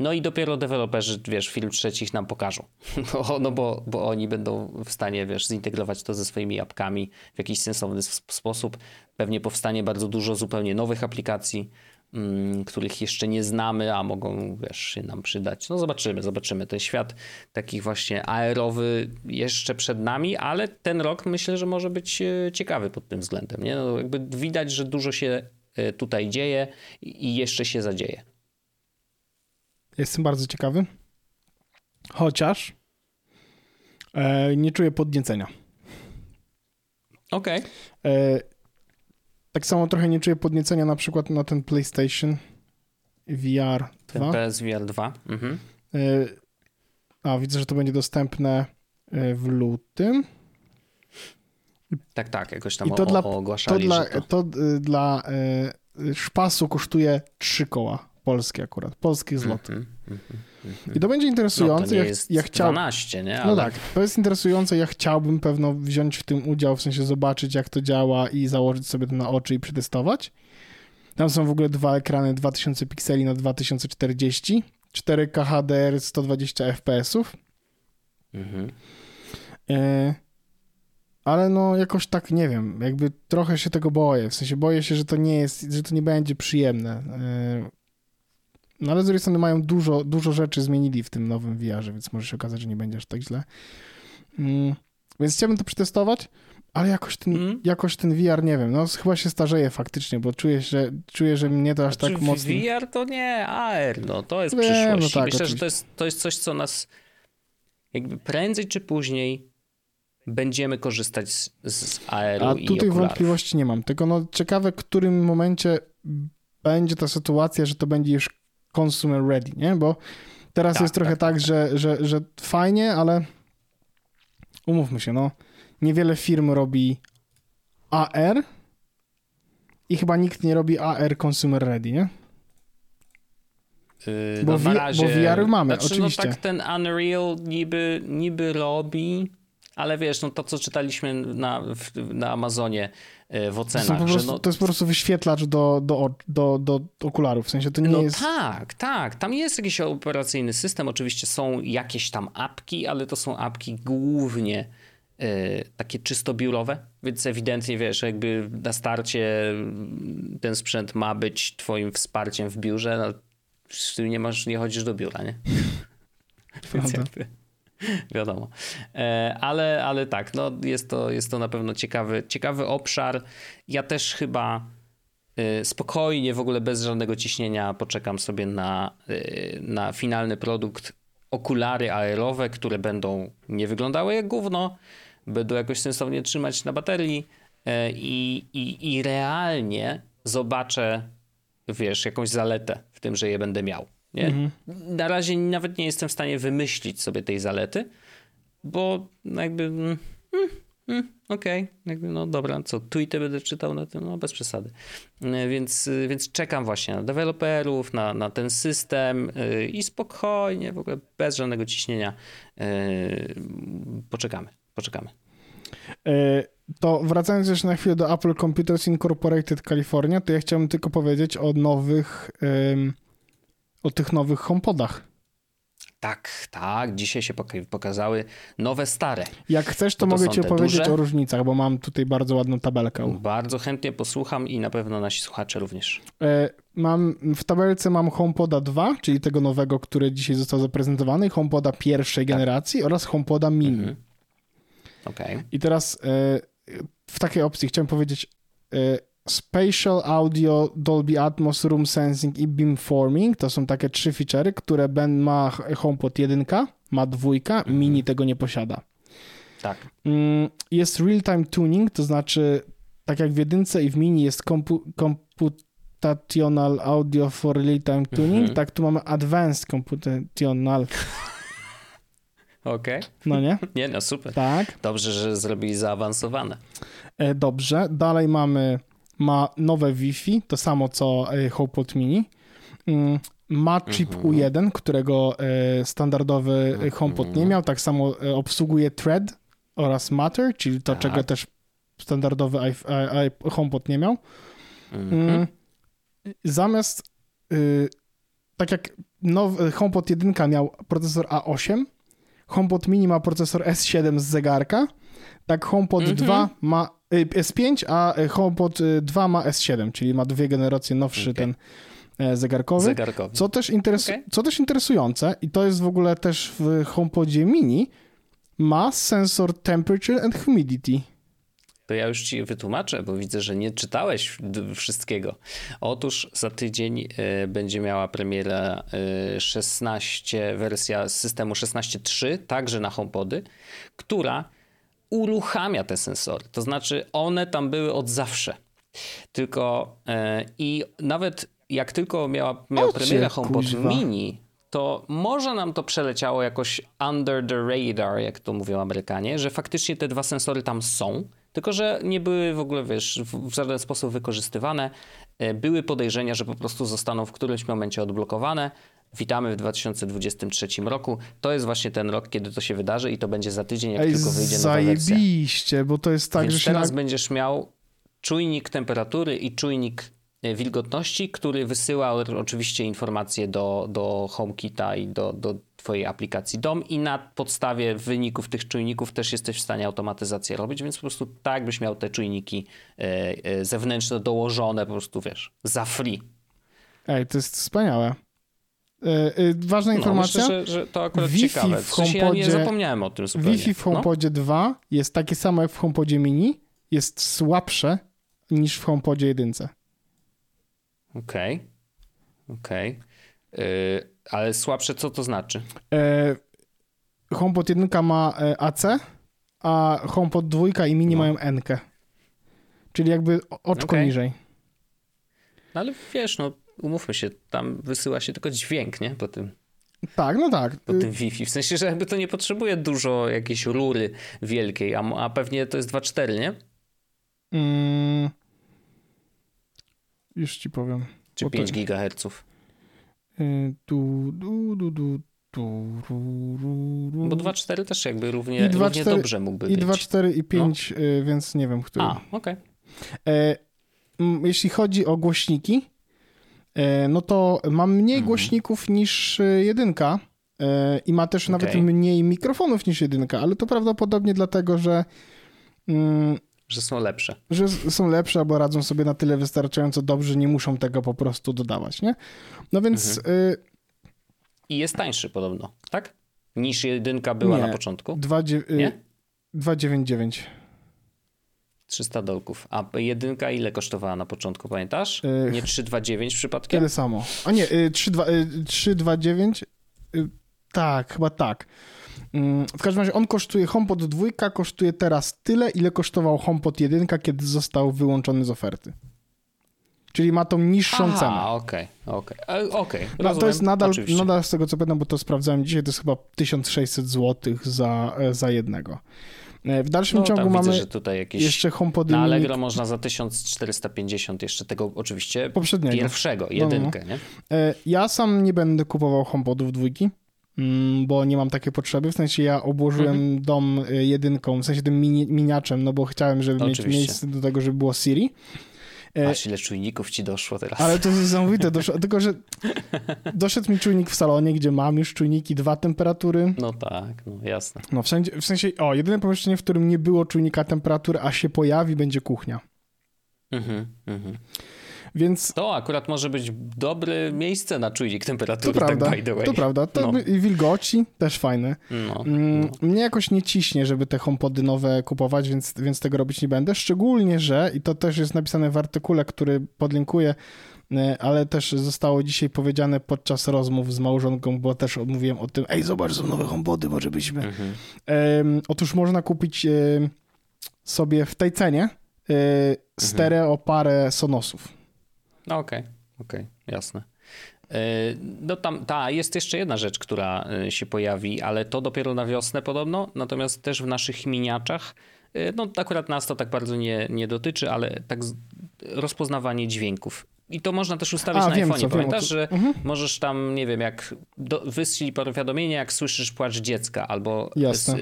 No i dopiero deweloperzy, wiesz, film trzecich nam pokażą. No, no bo, bo oni będą w stanie, wiesz, zintegrować to ze swoimi apkami w jakiś sensowny sposób. Pewnie powstanie bardzo dużo zupełnie nowych aplikacji, mm, których jeszcze nie znamy, a mogą, wiesz, się nam przydać. No zobaczymy, zobaczymy. Ten świat takich właśnie aerowy jeszcze przed nami, ale ten rok myślę, że może być e, ciekawy pod tym względem. Nie? No, jakby widać, że dużo się e, tutaj dzieje i jeszcze się zadzieje. Jestem bardzo ciekawy. Chociaż e, nie czuję podniecenia. Okej. Okay. E, tak samo trochę nie czuję podniecenia na przykład na ten PlayStation VR 2. Ten PSVR 2. Mhm. E, a, widzę, że to będzie dostępne e, w lutym. Tak, tak, jakoś tam I to o, dla, ogłaszali, to dla, to... to y, dla y, szpasu kosztuje 3 koła polskie akurat, polskich złotych. Mm -hmm, mm -hmm. I to będzie interesujące. No to nie jest ja, chciał... 12, nie? Ale... No tak, to jest interesujące. Ja chciałbym pewno wziąć w tym udział, w sensie zobaczyć, jak to działa i założyć sobie to na oczy i przetestować. Tam są w ogóle dwa ekrany 2000 pikseli na 2040, 4K HDR 120 fps. Mhm. E... ale no jakoś tak nie wiem, jakby trochę się tego boję. W sensie boję się, że to nie jest, że to nie będzie przyjemne. No ale z drugiej strony mają dużo, dużo rzeczy zmienili w tym nowym VR-ze, więc może się okazać, że nie będzie aż tak źle. Yy, więc chciałbym to przetestować, ale jakoś ten, mm. jakoś ten VR, nie wiem, no chyba się starzeje faktycznie, bo czuję, że, czuję, że mnie to aż znaczy, tak mocno... VR to nie AR, no to jest Wiem, przyszłość. No tak, Myślę, oczywiście. że to jest, to jest coś, co nas jakby prędzej czy później będziemy korzystać z, z AR-u A tutaj wątpliwości nie mam, tylko no ciekawe, w którym momencie będzie ta sytuacja, że to będzie już consumer ready, nie? Bo teraz tak, jest trochę tak, tak, tak że, że, że fajnie, ale umówmy się, no niewiele firm robi AR i chyba nikt nie robi AR consumer ready, nie? Yy, bo, no razie, bo VR mamy, znaczy, oczywiście. No tak ten Unreal niby, niby robi, ale wiesz, no to co czytaliśmy na, na Amazonie yy, w ocenach. To, prostu, no... to jest po prostu wyświetlacz do, do, do, do okularów, w sensie to nie no jest... tak, tak, tam jest jakiś operacyjny system, oczywiście są jakieś tam apki, ale to są apki głównie yy, takie czysto biurowe, więc ewidentnie wiesz, jakby na starcie ten sprzęt ma być twoim wsparciem w biurze, no, nie masz, nie chodzisz do biura, nie? Więc jakby, wiadomo. E, ale, ale tak, no jest to, jest to na pewno ciekawy, ciekawy obszar. Ja też chyba e, spokojnie, w ogóle bez żadnego ciśnienia poczekam sobie na, e, na finalny produkt. Okulary aerowe, które będą nie wyglądały jak gówno, będą jakoś sensownie trzymać na baterii i, i, i realnie zobaczę, wiesz, jakąś zaletę w tym, że je będę miał. Nie? Mhm. Na razie nawet nie jestem w stanie wymyślić sobie tej zalety, bo jakby mm, mm, mm, okej, okay. no dobra, co, tweety będę czytał na tym, no bez przesady. E, więc, więc czekam właśnie na deweloperów, na, na ten system yy, i spokojnie, w ogóle bez żadnego ciśnienia yy, poczekamy, poczekamy. To wracając jeszcze na chwilę do Apple Computers Incorporated California, to ja chciałbym tylko powiedzieć o nowych o tych nowych HomePodach. Tak, tak. Dzisiaj się pokazały nowe, stare. Jak chcesz, to, to mogę ci opowiedzieć duże. o różnicach, bo mam tutaj bardzo ładną tabelkę. Bardzo chętnie posłucham i na pewno nasi słuchacze również. E, mam, w tabelce mam HomePoda 2, czyli tego nowego, który dzisiaj został zaprezentowany, HomePoda pierwszej tak. generacji oraz HomePoda mini. Mhm. Okay. I teraz e, w takiej opcji chciałem powiedzieć e, Spatial Audio, Dolby Atmos, Room Sensing i Beamforming to są takie trzy feature'y, które Ben ma HomePod 1, ma dwójka, mhm. mini tego nie posiada. Tak. Mm, jest real-time tuning, to znaczy tak jak w jedynce i w mini jest kompu computational audio for real-time tuning, mhm. tak tu mamy advanced computational Okej. Okay. No nie? Nie, no super. Tak. Dobrze, że zrobili zaawansowane. E, dobrze. Dalej mamy ma nowe Wi-Fi, to samo co e, HomePod Mini. Mm, ma chip mhm. U1, którego e, standardowy mhm. HomePod nie miał. Tak samo e, obsługuje Thread oraz Matter, czyli to, tak. czego też standardowy HomePod nie miał. Mhm. Mm, zamiast tak jak nowy HomePod 1 miał procesor A8, HomePod Mini ma procesor S7 z zegarka, tak HomePod 2 ma Y, S5, a y, HomePod 2 y, ma S7, czyli ma dwie generacje nowszy okay. ten e, zegarkowy. zegarkowy. Co, też interesu- okay. co też interesujące, i to jest w ogóle też w HomePodzie mini, ma sensor temperature and humidity. To ja już ci wytłumaczę, bo widzę, że nie czytałeś wszystkiego. Otóż za tydzień y, będzie miała premiera y, 16, wersja systemu 16.3, także na HomePody, która uruchamia te sensory. To znaczy, one tam były od zawsze. Tylko e, i nawet jak tylko miała, miał premierę HomePod kuźwa. Mini, to może nam to przeleciało jakoś under the radar, jak to mówią Amerykanie, że faktycznie te dwa sensory tam są, tylko że nie były w ogóle, wiesz, w żaden sposób wykorzystywane. E, były podejrzenia, że po prostu zostaną w którymś momencie odblokowane. Witamy w 2023 roku. To jest właśnie ten rok, kiedy to się wydarzy i to będzie za tydzień, jak Ej, tylko wyjdzie nowa wersja. Zajebiście, bo to jest tak, Więc że teraz będziesz miał czujnik temperatury i czujnik wilgotności, który wysyła oczywiście informacje do, do HomeKita i do, do twojej aplikacji dom i na podstawie wyników tych czujników też jesteś w stanie automatyzację robić, więc po prostu tak byś miał te czujniki zewnętrzne dołożone po prostu, wiesz, za free. Ej, to jest wspaniałe. Ważna no, informacja. Myślę, że, że to akurat Wi-Fi ciekawe. W HomePodzie, ja nie zapomniałem o tym zupełnie. Wi-Fi w HomePodzie no? 2 jest takie samo jak w HomePodzie mini, jest słabsze niż w HomePodzie 1. Okej. Okay. Okej. Okay. ale słabsze co to znaczy? Yy, HomePod 1 ma e, AC, a HomePod 2 i mini no. mają N. Czyli jakby oczko okay. niżej. No ale wiesz, no umówmy się, tam wysyła się tylko dźwięk, nie? Po tym. Tak, no tak. Po tym Wi-Fi. W sensie, że jakby to nie potrzebuje dużo jakiejś rury wielkiej, a, a pewnie to jest 2.4, nie? Mm, już ci powiem. Czy 5 to... GHz? Y, du, du, du, du, Bo 2.4 też jakby równie, I 2, równie 4, dobrze mógłby i być. I 2.4 i 5, no. Y, więc nie wiem, który. A, okej. Okay. E, jeśli chodzi o głośniki, no to mam mniej mhm. głośników niż e, jedynka e, i ma też okay. nawet mniej mikrofonów niż jedynka, ale to prawdopodobnie dlatego, że mm, że są lepsze. Że są lepsze, albo radzą sobie na tyle wystarczająco dobrze, nie muszą tego po prostu dodawać, nie? No więc... Mhm. Y... I jest tańszy podobno, tak? Niż jedynka była nie. na początku? 2,99. 300 dolków. A jedynka ile kosztowała na początku, pamiętasz? Y... Nie 329 przypadkiem? Tyle samo. A nie, 329... Y, y, tak, chyba tak. Mm, w każdym razie on kosztuje, HomePod 2 kosztuje teraz tyle, ile kosztował HomePod 1, kiedy został wyłączony z oferty. Czyli ma tą niższą Aha, cenę. okej, okej, okej. No, to jest nadal, nadal, z tego co pamiętam, bo to sprawdzałem dzisiaj, to jest chyba 1600 zł za, e, za jednego. E, w dalszym no, ciągu mamy widzę, tutaj jakieś jeszcze HomePody Na Allegro można za 1450 jeszcze tego oczywiście Poprzedniego. pierwszego, jedynkę, no, no. nie? E, ja sam nie będę kupował HomePodów dwójki. Mm, bo nie mam takiej potrzeby. W sensie ja obłożyłem mhm. dom y, jedynką, w sensie tym mini, miniaczem, no bo chciałem, żeby Oczywiście. mieć miejsce do tego, żeby było Siri. E, Aż ile czujników ci doszło teraz. Ale to jest niesamowite, doszło, tylko że doszedł mi czujnik w salonie, gdzie mam już czujniki dwa temperatury. No tak, no jasne. No wszędzie, w sensie, o, jedyne pomieszczenie, w którym nie było czujnika temperatury, a się pojawi, będzie kuchnia. Mhm, mhm. Więc... To akurat może być dobre miejsce na czujnik temperatury, to tak prawda, by the way. To prawda, to no. i wilgoci też fajne. No, mm, no. Mnie jakoś nie ciśnie, żeby te HomePody nowe kupować, więc, więc tego robić nie będę. Szczególnie, że, i to też jest napisane w artykule, który podlinkuję, e, ale też zostało dzisiaj powiedziane podczas rozmów z małżonką, bo też mówiłem o tym, ej, zobacz, są nowe HomePody, może byśmy... Mhm. Um, otóż można kupić um, sobie w tej cenie um, stereo parę Sonosów. No okej, okay, okej, okay, jasne. E, no tam, ta, jest jeszcze jedna rzecz, która e, się pojawi, ale to dopiero na wiosnę podobno, natomiast też w naszych miniaczach, e, no akurat nas to tak bardzo nie, nie dotyczy, ale tak rozpoznawanie dźwięków. I to można też ustawić A, na iPhone. Pamiętasz, że mhm. możesz tam, nie wiem, jak do, wystrzyj powiadomienie, jak słyszysz płacz dziecka albo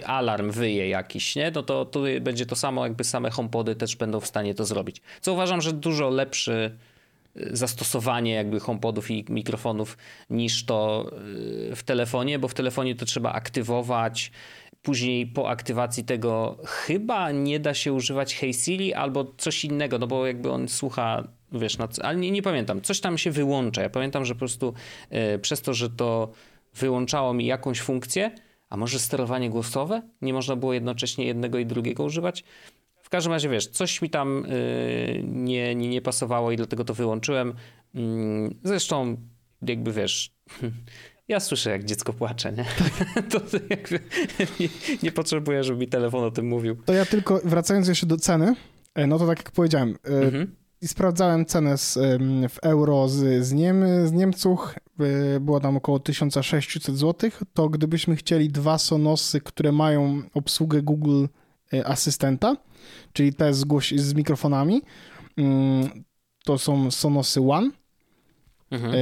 alarm wyje jakiś, nie? No to tu będzie to samo, jakby same HomePody też będą w stanie to zrobić. Co uważam, że dużo lepszy zastosowanie jakby HomePodów i mikrofonów niż to y, w telefonie, bo w telefonie to trzeba aktywować. Później po aktywacji tego chyba nie da się używać Hey Siri albo coś innego, no bo jakby on słucha, wiesz, ale nie, nie pamiętam, coś tam się wyłącza. Ja pamiętam, że po prostu y, przez to, że to wyłączało mi jakąś funkcję, a może sterowanie głosowe? Nie można było jednocześnie jednego i drugiego używać? W każdym razie, wiesz, coś mi tam yy, nie, nie, nie pasowało i dlatego to wyłączyłem. Yy, zresztą, jakby wiesz, ja słyszę, jak dziecko płacze, nie? to jakby nie, nie potrzebuję, żeby mi telefon o tym mówił. To ja tylko, wracając jeszcze do ceny, e, no to tak jak powiedziałem, e, mhm. i sprawdzałem cenę z, w euro z, z, Niem, z Niemców, e, było tam około 1600 zł, to gdybyśmy chcieli dwa Sonosy, które mają obsługę Google Asystenta, czyli te z, głoś- z mikrofonami. Mm, to są Sonosy One. Mhm. E,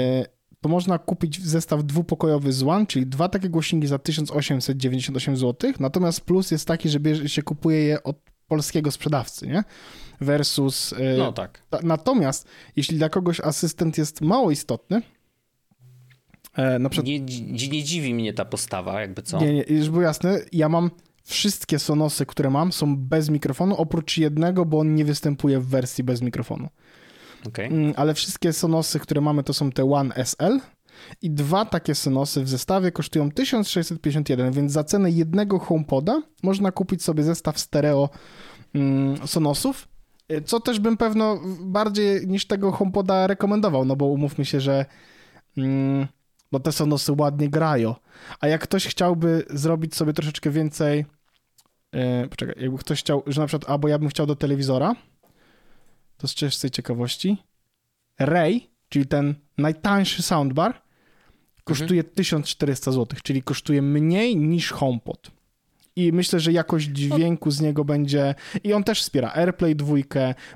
to można kupić zestaw dwupokojowy z One, czyli dwa takie głośniki za 1898 zł. Natomiast plus jest taki, że się kupuje je od polskiego sprzedawcy, nie? Versus... y, No tak. ta- Natomiast, jeśli dla kogoś asystent jest mało istotny, e, na przykład Nie, nie dziwi mnie ta postawa, jakby co. Nie, nie, żeby było jasne, ja mam wszystkie Sonosy, które mam, są bez mikrofonu, oprócz jednego, bo on nie występuje w wersji bez mikrofonu. Okej. Mm, Ale wszystkie Sonosy, które mamy, to są te One SL i dwa takie Sonosy w zestawie kosztują 1651, więc za cenę jednego HomePoda można kupić sobie zestaw stereo mm, Sonosów, y, co też bym pewno bardziej niż tego HomePoda rekomendował, no bo umówmy się, że mm, bo te Sonosy ładnie grają. A jak ktoś chciałby zrobić sobie troszeczkę więcej, yy, poczekaj, jakby ktoś chciał, że na przykład, albo ja bym chciał do telewizora, to z czystej ciekawości, Ray, czyli ten najtańszy soundbar, kosztuje 1400 zł, czyli kosztuje mniej niż HomePod. I myślę, że jakość dźwięku z niego będzie. I on też wspiera AirPlay 2,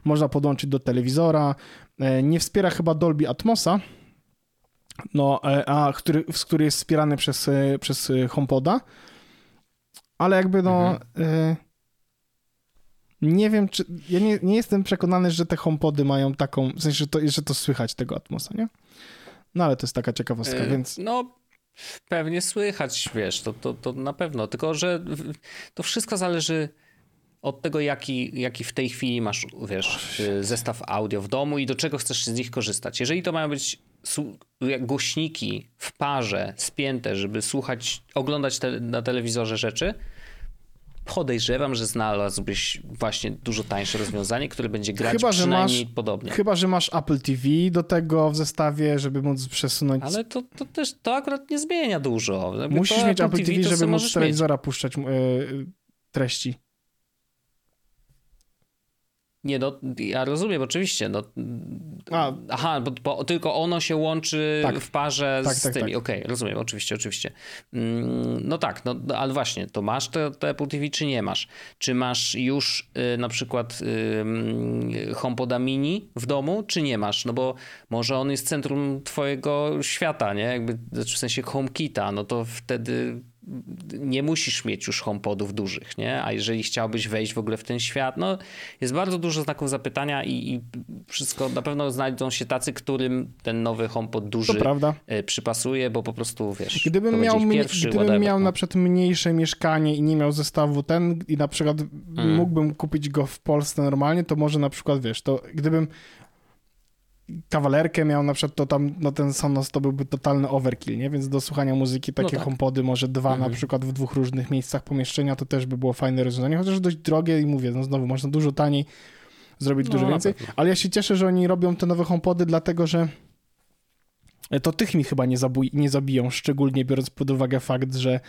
można podłączyć do telewizora. E, Nie wspiera chyba Dolby Atmosa, no, e, a który, który jest wspierany przez, przez HomePoda. Ale jakby no. e, Nie wiem, czy. Ja nie, nie jestem przekonany, że te HomePody mają taką. W sensie, że to, że to słychać tego Atmosa, nie? No ale to jest taka ciekawostka, E, więc. No, pewnie słychać, wiesz, to, to, to na pewno. Tylko, że to wszystko zależy od tego, jaki, jaki w tej chwili masz, wiesz, y, zestaw audio w domu i do czego chcesz z nich korzystać. Jeżeli to mają być jak głośniki w parze, spięte, żeby słuchać, oglądać te, na telewizorze rzeczy, podejrzewam, że znalazłbyś właśnie dużo tańsze rozwiązanie, które będzie grać Chyba, przynajmniej masz- podobnie. Chyba, że masz Apple TV do tego w zestawie, żeby móc przesunąć. Ale to, to też to akurat nie zmienia dużo. Jakby Musisz mieć Apple TV, to żeby móc z telewizora puszczać e, treści. Nie, no ja rozumiem, oczywiście. No, A. aha, bo, bo tylko ono się łączy Tak. w parze Tak, z tak, tymi. tak. Okej, rozumiem, oczywiście, oczywiście. Mm, No tak, no, no, ale właśnie, to masz te, te Apple TV, czy nie masz? Czy masz już y, na przykład y, HomePoda mini w domu, czy nie masz? No bo może on jest centrum twojego świata, nie? Jakby, znaczy w sensie HomeKita, no to wtedy nie musisz mieć już HomePodów dużych, nie? A jeżeli chciałbyś wejść w ogóle w ten świat, no jest bardzo dużo znaków zapytania i, i wszystko, na pewno znajdą się tacy, którym ten nowy HomePod duży y, przypasuje, bo po prostu, wiesz, Gdybym miał, pierwszy, gdybym whatever, miał no. na przykład mniejsze mieszkanie i nie miał zestawu ten i na przykład Mm. mógłbym kupić go w Polsce normalnie, to może na przykład, wiesz, to gdybym kawalerkę miał na przykład, to tam no ten Sonos to byłby totalny overkill, nie? Więc do słuchania muzyki takie tak. HomePody, może dwa Mhm. na przykład w dwóch różnych miejscach pomieszczenia, to też by było fajne rozwiązanie, chociaż dość drogie i mówię, no znowu, można dużo taniej zrobić No, dużo więcej, ale ja się cieszę, że oni robią te nowe HomePody, dlatego, że to tych mi chyba nie, zabuj, nie zabiją, szczególnie biorąc pod uwagę fakt, że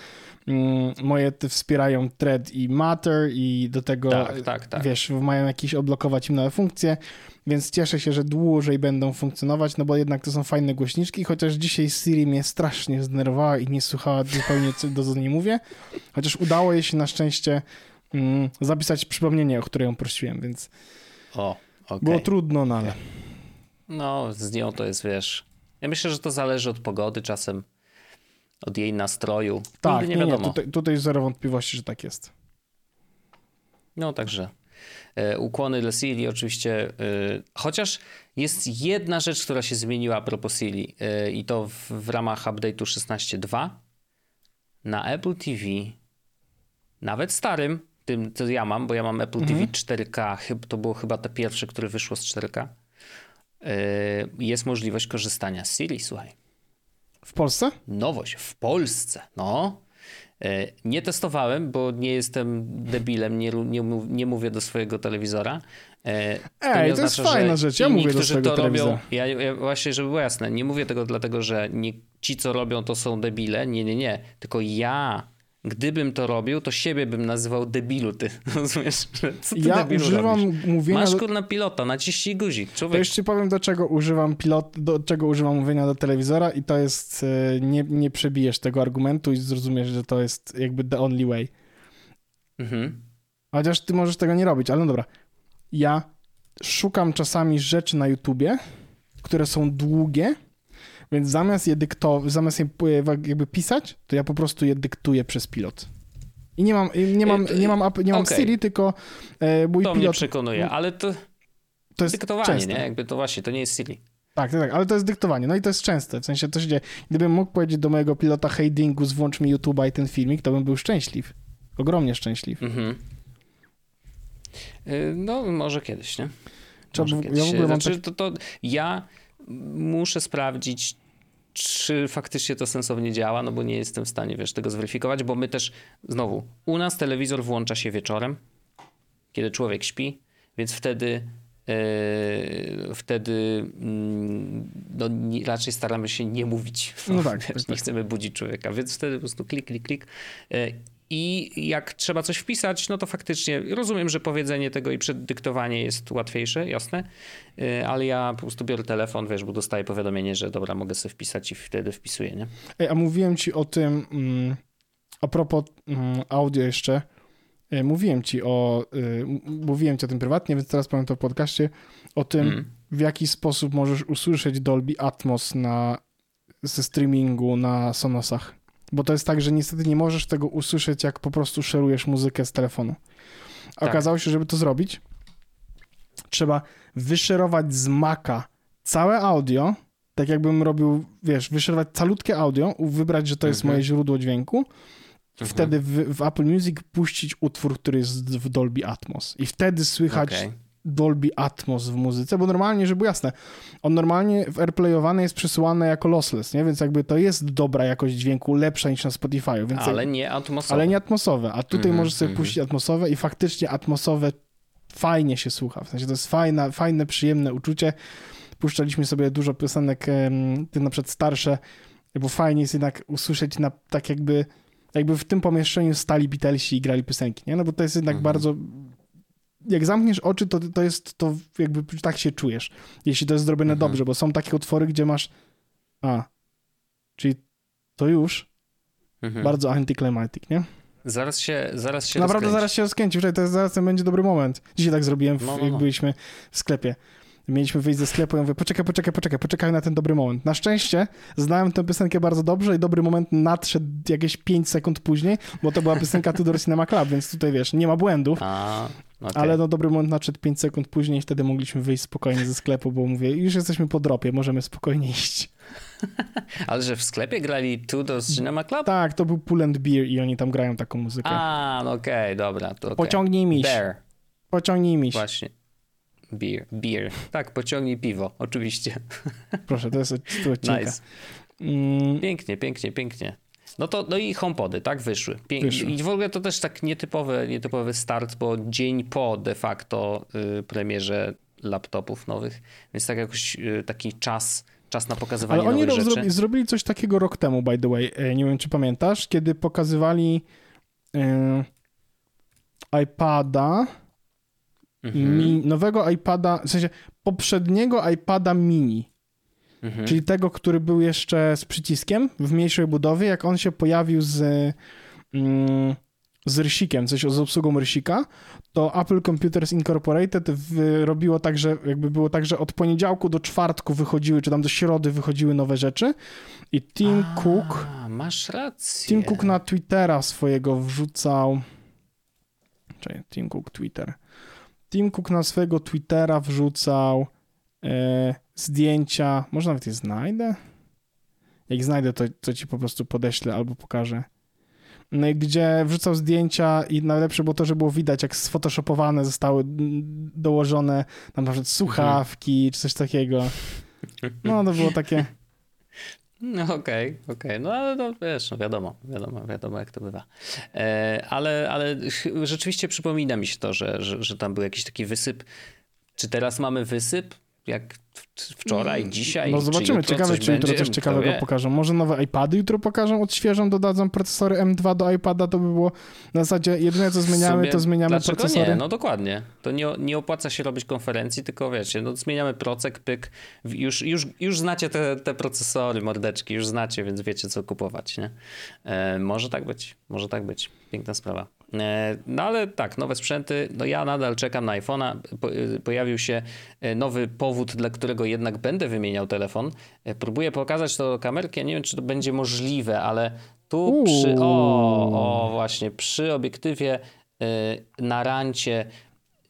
mm, moje te wspierają Thread i Matter i do tego, Tak, tak, tak. wiesz, mają jakieś odblokować im nowe funkcje, więc cieszę się, że dłużej będą funkcjonować, no bo jednak to są fajne głośniczki, chociaż dzisiaj Siri mnie strasznie zdenerwowała i nie słuchała zupełnie, co do co nie mówię, chociaż udało jej się na szczęście mm, zapisać przypomnienie, o które ją prosiłem, więc O, okej. było trudno, no ale... No, z nią to jest, wiesz, ja myślę, że to zależy od pogody czasem, od jej nastroju. Tak, Nigdy nie, nie nie, wiadomo. tutaj, tutaj zero wątpliwości, że tak jest. No także e, ukłony dla Siri oczywiście, e, chociaż jest jedna rzecz, która się zmieniła a propos Siri e, i to w, w ramach update'u 16.2 na Apple TV, nawet starym, tym co ja mam, bo ja mam Apple Mhm. TV 4K, chyb- to było chyba te pierwsze, które wyszło z 4K, e, jest możliwość korzystania z Siri, słuchaj. W Polsce? Nowość w Polsce, no. E, Nie testowałem, bo nie jestem debilem, nie, nie, nie mówię do swojego telewizora. E, Ej, to jest oznacza, że fajna rzecz, ja inni, mówię do swojego to robią, telewizora. ja, ja właśnie, żeby było jasne, nie mówię tego dlatego, że nie, ci, co robią, to są debile. Nie, nie, nie. Tylko ja, gdybym to robił, to siebie bym nazywał debilu, ty. Rozumiesz? Co ty Ja debilu używam robisz? mówienia... Masz kurna pilota, naciśnij guzik, To człowiek. już ci powiem, do czego używam pilot, do czego używam mówienia do telewizora i to jest, e, nie, nie przebijesz tego argumentu i zrozumiesz, że to jest jakby the only way. Mhm. Chociaż ty możesz tego nie robić, ale no dobra. Ja szukam czasami rzeczy na YouTubie, które są długie, więc zamiast je dyktować, zamiast je e, jakby pisać, to ja po prostu je dyktuję przez pilot. I nie mam, nie mam, Y, nie mam, nie mam okej. Siri, tylko e, mój To mnie pilot... przekonuje, ale to, To jest dyktowanie, częste. nie? Jakby to właśnie, to nie jest Siri. Tak, tak, tak, ale to jest dyktowanie. No i to jest częste. W sensie to się dzieje. Gdybym mógł powiedzieć do mojego pilota Hey Dingus, włącz mi YouTube'a i ten filmik, to bym był szczęśliw. Ogromnie szczęśliw. Mhm. Y, No, może kiedyś, nie? Może kiedyś. ja w ogóle mam znaczy, to, to ja muszę sprawdzić, czy faktycznie to sensownie działa, no bo nie jestem w stanie, wiesz, tego zweryfikować, bo my też, znowu, u nas telewizor włącza się wieczorem, kiedy człowiek śpi, więc wtedy e, wtedy mm, no, nie, raczej staramy się nie mówić. No tak, wiesz, tak, nie tak. chcemy budzić człowieka, więc wtedy po prostu klik, klik, klik. E, I jak trzeba coś wpisać, no to faktycznie rozumiem, że powiedzenie tego i przeddyktowanie jest łatwiejsze, jasne, e, ale ja po prostu biorę telefon, wiesz, bo dostaję powiadomienie, że dobra, mogę sobie wpisać i wtedy wpisuję, nie? Ej, a mówiłem ci o tym, mm, a propos mm, audio jeszcze, e, mówiłem ci o, y, mówiłem ci o tym prywatnie, więc teraz powiem to w podcaście, o tym, Mm. w jaki sposób możesz usłyszeć Dolby Atmos na, ze streamingu na Sonosach. Bo to jest tak, że niestety nie możesz tego usłyszeć, jak po prostu szerujesz muzykę z telefonu. A Tak. Okazało się, żeby to zrobić, trzeba wyszerować z Maca całe audio, tak jakbym robił, wiesz, wyszerować calutkie audio, wybrać, że to jest Mhm. moje źródło dźwięku, Mhm. wtedy w, w Apple Music puścić utwór, który jest w Dolby Atmos. I wtedy słychać Okej. Dolby Atmos w muzyce, bo normalnie, żeby było jasne, on normalnie w AirPlayowany jest przesyłany jako lossless, nie? Więc jakby to jest dobra jakość dźwięku, lepsza niż na Spotify. Więc Ale nie atmosfowa. ale nie atmosowe, a tutaj Mhm, możesz sobie mhm. puścić atmosowe i faktycznie atmosowe fajnie się słucha. W sensie to jest fajna, fajne, przyjemne uczucie. Puszczaliśmy sobie dużo piosenek, tych na przykład starsze, bo fajnie jest jednak usłyszeć na, tak jakby, jakby w tym pomieszczeniu stali Beatlesi i grali piosenki, nie? No bo to jest jednak Mhm. bardzo... Jak zamkniesz oczy, to, to jest, to jakby tak się czujesz, jeśli to jest zrobione Mhm. dobrze, bo są takie utwory, gdzie masz a, czyli to już Mhm. bardzo anticlimactic, nie? Zaraz się, zaraz się Naprawdę rozkręci. zaraz się rozkręci, wczoraj to jest, zaraz ten będzie dobry moment. Dzisiaj tak zrobiłem, w, No, no, jak no. byliśmy w sklepie. Mieliśmy wyjść ze sklepu, ja mówię, poczekaj, poczekaj, poczekaj, poczekaj na ten dobry moment. Na szczęście znałem tę piosenkę bardzo dobrze i dobry moment nadszedł jakieś 5 sekund później, bo to była piosenka Tudor Cinema Club, więc tutaj wiesz, nie ma błędów, A, okej. ale no dobry moment nadszedł 5 sekund później wtedy mogliśmy wyjść spokojnie ze sklepu, bo mówię, już jesteśmy po dropie, możemy spokojnie iść. Ale że w sklepie grali Tudors Cinema Club? Tak, to był Pull and Beer i oni tam grają taką muzykę. A, no okej, dobra. To okay. Pociągnij miś, Bear, pociągnij miś. właśnie. Beer, beer. Tak, pociągnij piwo, oczywiście. Proszę, to jest z odcinka. Nice. Mm, Pięknie, pięknie, pięknie. No to no i HomePody, tak, wyszły. Pię- Wyszły. I w ogóle to też tak nietypowy, nietypowy start, bo dzień po de facto y, premierze laptopów nowych, więc tak jakoś y, taki czas, czas na pokazywanie Ale oni nowych rzeczy. zrobi, zrobili coś takiego rok temu, by the way. E, Nie wiem, czy pamiętasz, kiedy pokazywali e, iPada, Mhm, mi, nowego iPada, w sensie poprzedniego iPada mini, mhm. czyli tego, który był jeszcze z przyciskiem w mniejszej budowie, jak on się pojawił z, mm, z rysikiem, sensie z obsługą rysika, to Apple Computers Incorporated robiło tak, że jakby było tak, że od poniedziałku do czwartku wychodziły, czy tam do środy wychodziły nowe rzeczy i Tim A, Cook Masz rację. Tim Cook na Twittera swojego wrzucał. Czekaj, Tim Cook Twitter. Tim Cook na swojego Twittera wrzucał e, zdjęcia. Może nawet je znajdę? Jak znajdę, to, to ci po prostu podeślę albo pokażę. No gdzie wrzucał zdjęcia i najlepsze było to, że było widać, jak sfotoshopowane zostały dołożone na przykład słuchawki czy coś takiego. No to było takie... No okej, okej. No ale no, wiesz, no wiadomo, wiadomo, wiadomo jak to bywa. E, ale, ale rzeczywiście przypomina mi się to, że, że, że tam był jakiś taki wysyp. Czy teraz mamy wysyp? Jak wczoraj, dzisiaj? No czy zobaczymy, coś czy jutro będzie? coś ciekawego wie? pokażą. Może nowe iPady jutro pokażą, odświeżą, dodadzą procesory M2 do iPada, to by było na zasadzie jedyne co zmieniamy, to zmieniamy dlaczego procesory. Nie, no dokładnie. To nie, nie opłaca się robić konferencji, tylko wiecie, no zmieniamy procek, pyk. Już, już, już znacie te, te procesory, mordeczki, już znacie, więc wiecie co kupować, nie? E, może tak być, może tak być. Piękna sprawa. E, no ale tak, nowe sprzęty, no ja nadal czekam na iPhone'a. E, pojawił się e, nowy powód, dla którego jednak będę wymieniał telefon. Próbuję pokazać to kamerkę, nie wiem czy to będzie możliwe, ale Tu przy, o, o, właśnie, przy obiektywie na rancie.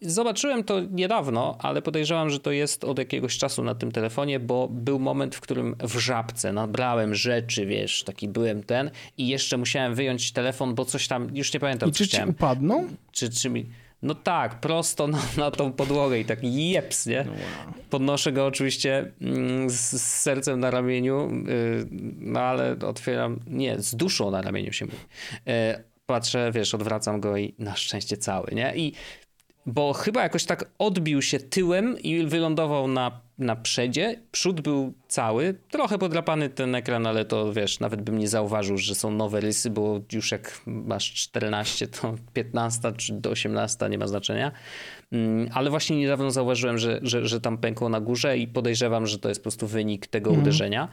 Zobaczyłem to niedawno, ale podejrzewam, że to jest od jakiegoś czasu na tym telefonie, bo był moment, w którym w żabce nabrałem rzeczy, wiesz, taki byłem ten i jeszcze musiałem wyjąć telefon, bo coś tam, już nie pamiętam, I czy chciałem. ci upadną? Czy, czy mi... No tak, prosto na, na tą podłogę i tak jeps, nie? No. Podnoszę go oczywiście mm, z, z, sercem na ramieniu, yy, no ale otwieram, nie, z duszą na ramieniu się mówi. Yy, patrzę, wiesz, odwracam go i na szczęście cały, nie? I bo chyba jakoś tak odbił się tyłem i wylądował na, na przedzie. Przód był cały, trochę podrapany ten ekran, ale to wiesz, nawet bym nie zauważył, że są nowe rysy, bo już jak masz 14, to 15 czy do 18 nie ma znaczenia. Mm, ale właśnie niedawno zauważyłem, że, że, że tam pękło na górze i podejrzewam, że to jest po prostu wynik tego mm. uderzenia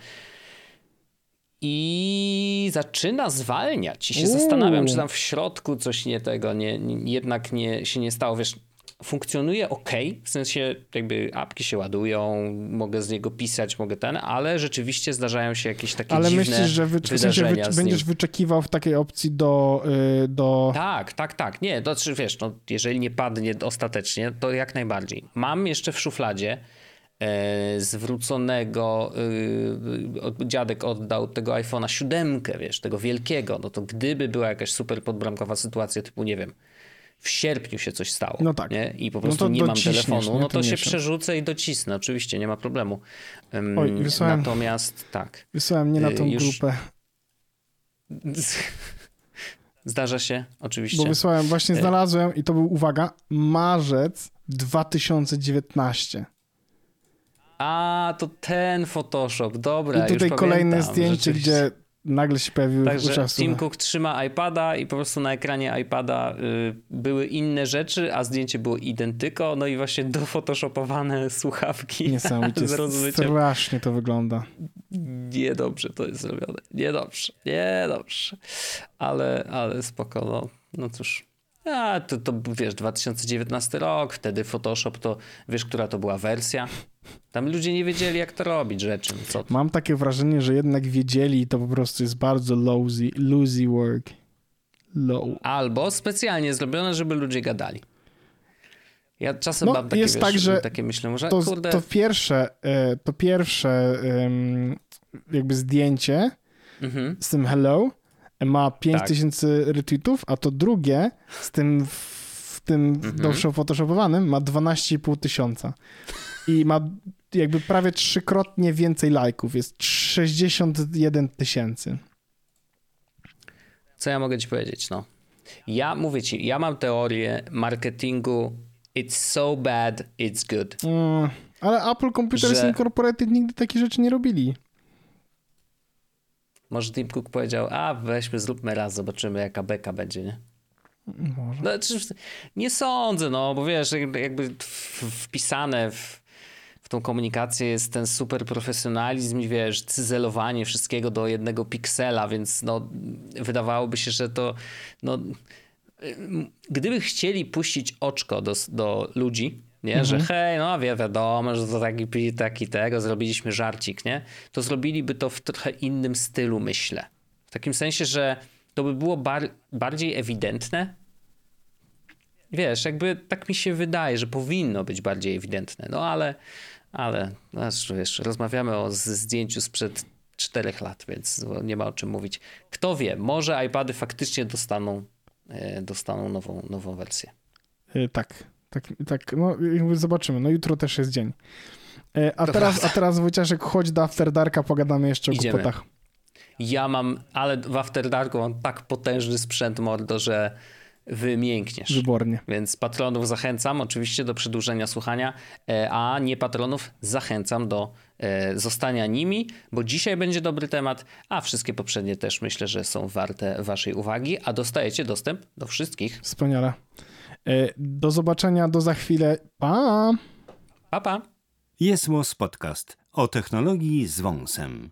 i zaczyna zwalniać. I się Uuu. zastanawiam, czy tam w środku coś nie tego, nie, nie, jednak nie, się nie stało. Wiesz, funkcjonuje ok, w sensie jakby apki się ładują, mogę z niego pisać, mogę ten, ale rzeczywiście zdarzają się jakieś takie ale dziwne myślisz, że wy, w sensie wy, będziesz wyczekiwał w takiej opcji do... Yy, do... Tak, tak, tak. Nie, to czy wiesz, no, jeżeli nie padnie ostatecznie, to jak najbardziej. Mam jeszcze w szufladzie zwróconego, y, dziadek oddał tego iPhone'a siódemkę, wiesz, tego wielkiego, no to gdyby była jakaś super podbramkowa sytuacja, typu nie wiem, w sierpniu się coś stało no tak. nie? i po no prostu no nie mam telefonu, no to się przerzucę i docisnę, oczywiście, nie ma problemu. Oj, wysłałem, Natomiast tak. Wysłałem nie na tą y, już... grupę. Zdarza się, oczywiście. Bo wysłałem, właśnie y- znalazłem i to był, uwaga, marzec 2019. A, to ten Photoshop, dobra. I tutaj kolejne zdjęcie, gdzie nagle się pojawiły Także Tim Cook trzyma iPada i po prostu na ekranie iPada y, były inne rzeczy, a zdjęcie było identyko, no i właśnie dofotoshopowane słuchawki. Niesamowicie, strasznie to wygląda. Niedobrze to jest zrobione, niedobrze, niedobrze. Ale, ale spoko, no, no cóż. A, to, to wiesz, 2019 rok, wtedy Photoshop to, wiesz, która to była wersja? Tam ludzie nie wiedzieli, jak to robić rzeczy. No co Mam takie wrażenie, że jednak wiedzieli i to po prostu jest bardzo lousy, loosey work. Low. Albo specjalnie zrobione, żeby ludzie gadali. Ja czasem no, mam takie, jest wiesz, tak, że takie myślę, że to, kurde... to pierwsze, e, to pierwsze jakby zdjęcie mhm. z tym hello ma 5000 tak. retweetów, a to drugie z tym w tym mhm. photoshopowanym ma 12,5 tysiąca i ma jakby prawie trzykrotnie więcej lajków. Jest 61 tysięcy. Co ja mogę ci powiedzieć? No. Ja mówię ci, ja mam teorię marketingu it's so bad, it's good. Mm, ale Apple Computers że... Incorporated nigdy takie rzeczy nie robili. Może Tim Cook powiedział, a weźmy, zróbmy raz, zobaczymy jaka beka będzie, nie? Może. No, nie sądzę, no, bo wiesz, jakby wpisane w w tą komunikację jest ten super profesjonalizm i wiesz, cyzelowanie wszystkiego do jednego piksela, więc no, wydawałoby się, że to no, gdyby chcieli puścić oczko do, do ludzi, nie? Mhm. że hej, no wie, wiadomo, że to taki, taki tego, zrobiliśmy żarcik, nie? to zrobiliby to w trochę innym stylu, myślę. W takim sensie, że to by było bar bardziej ewidentne, Wiesz, jakby tak mi się wydaje, że powinno być bardziej ewidentne, no ale, ale znaczy, wiesz, rozmawiamy o zdjęciu sprzed czterech lat, więc nie ma o czym mówić. Kto wie, może iPady faktycznie dostaną, e, dostaną nową, nową wersję. E, tak, tak, tak, no zobaczymy. No jutro też jest dzień. E, a, teraz, a teraz Wojciaszek, chodź do After Darka, pogadamy jeszcze Idziemy. o głupotach. Ja mam, ale w After Darku mam tak potężny sprzęt, mordo, że wymiękniesz. Wybornie. Więc patronów zachęcam oczywiście do przedłużenia słuchania, e, a nie patronów zachęcam do e, zostania nimi, bo dzisiaj będzie dobry temat, a wszystkie poprzednie też myślę, że są warte waszej uwagi, a dostajecie dostęp do wszystkich. Wspaniale. E, do zobaczenia, do za chwilę. Pa! Pa, pa. Jest Podcast o technologii z wąsem.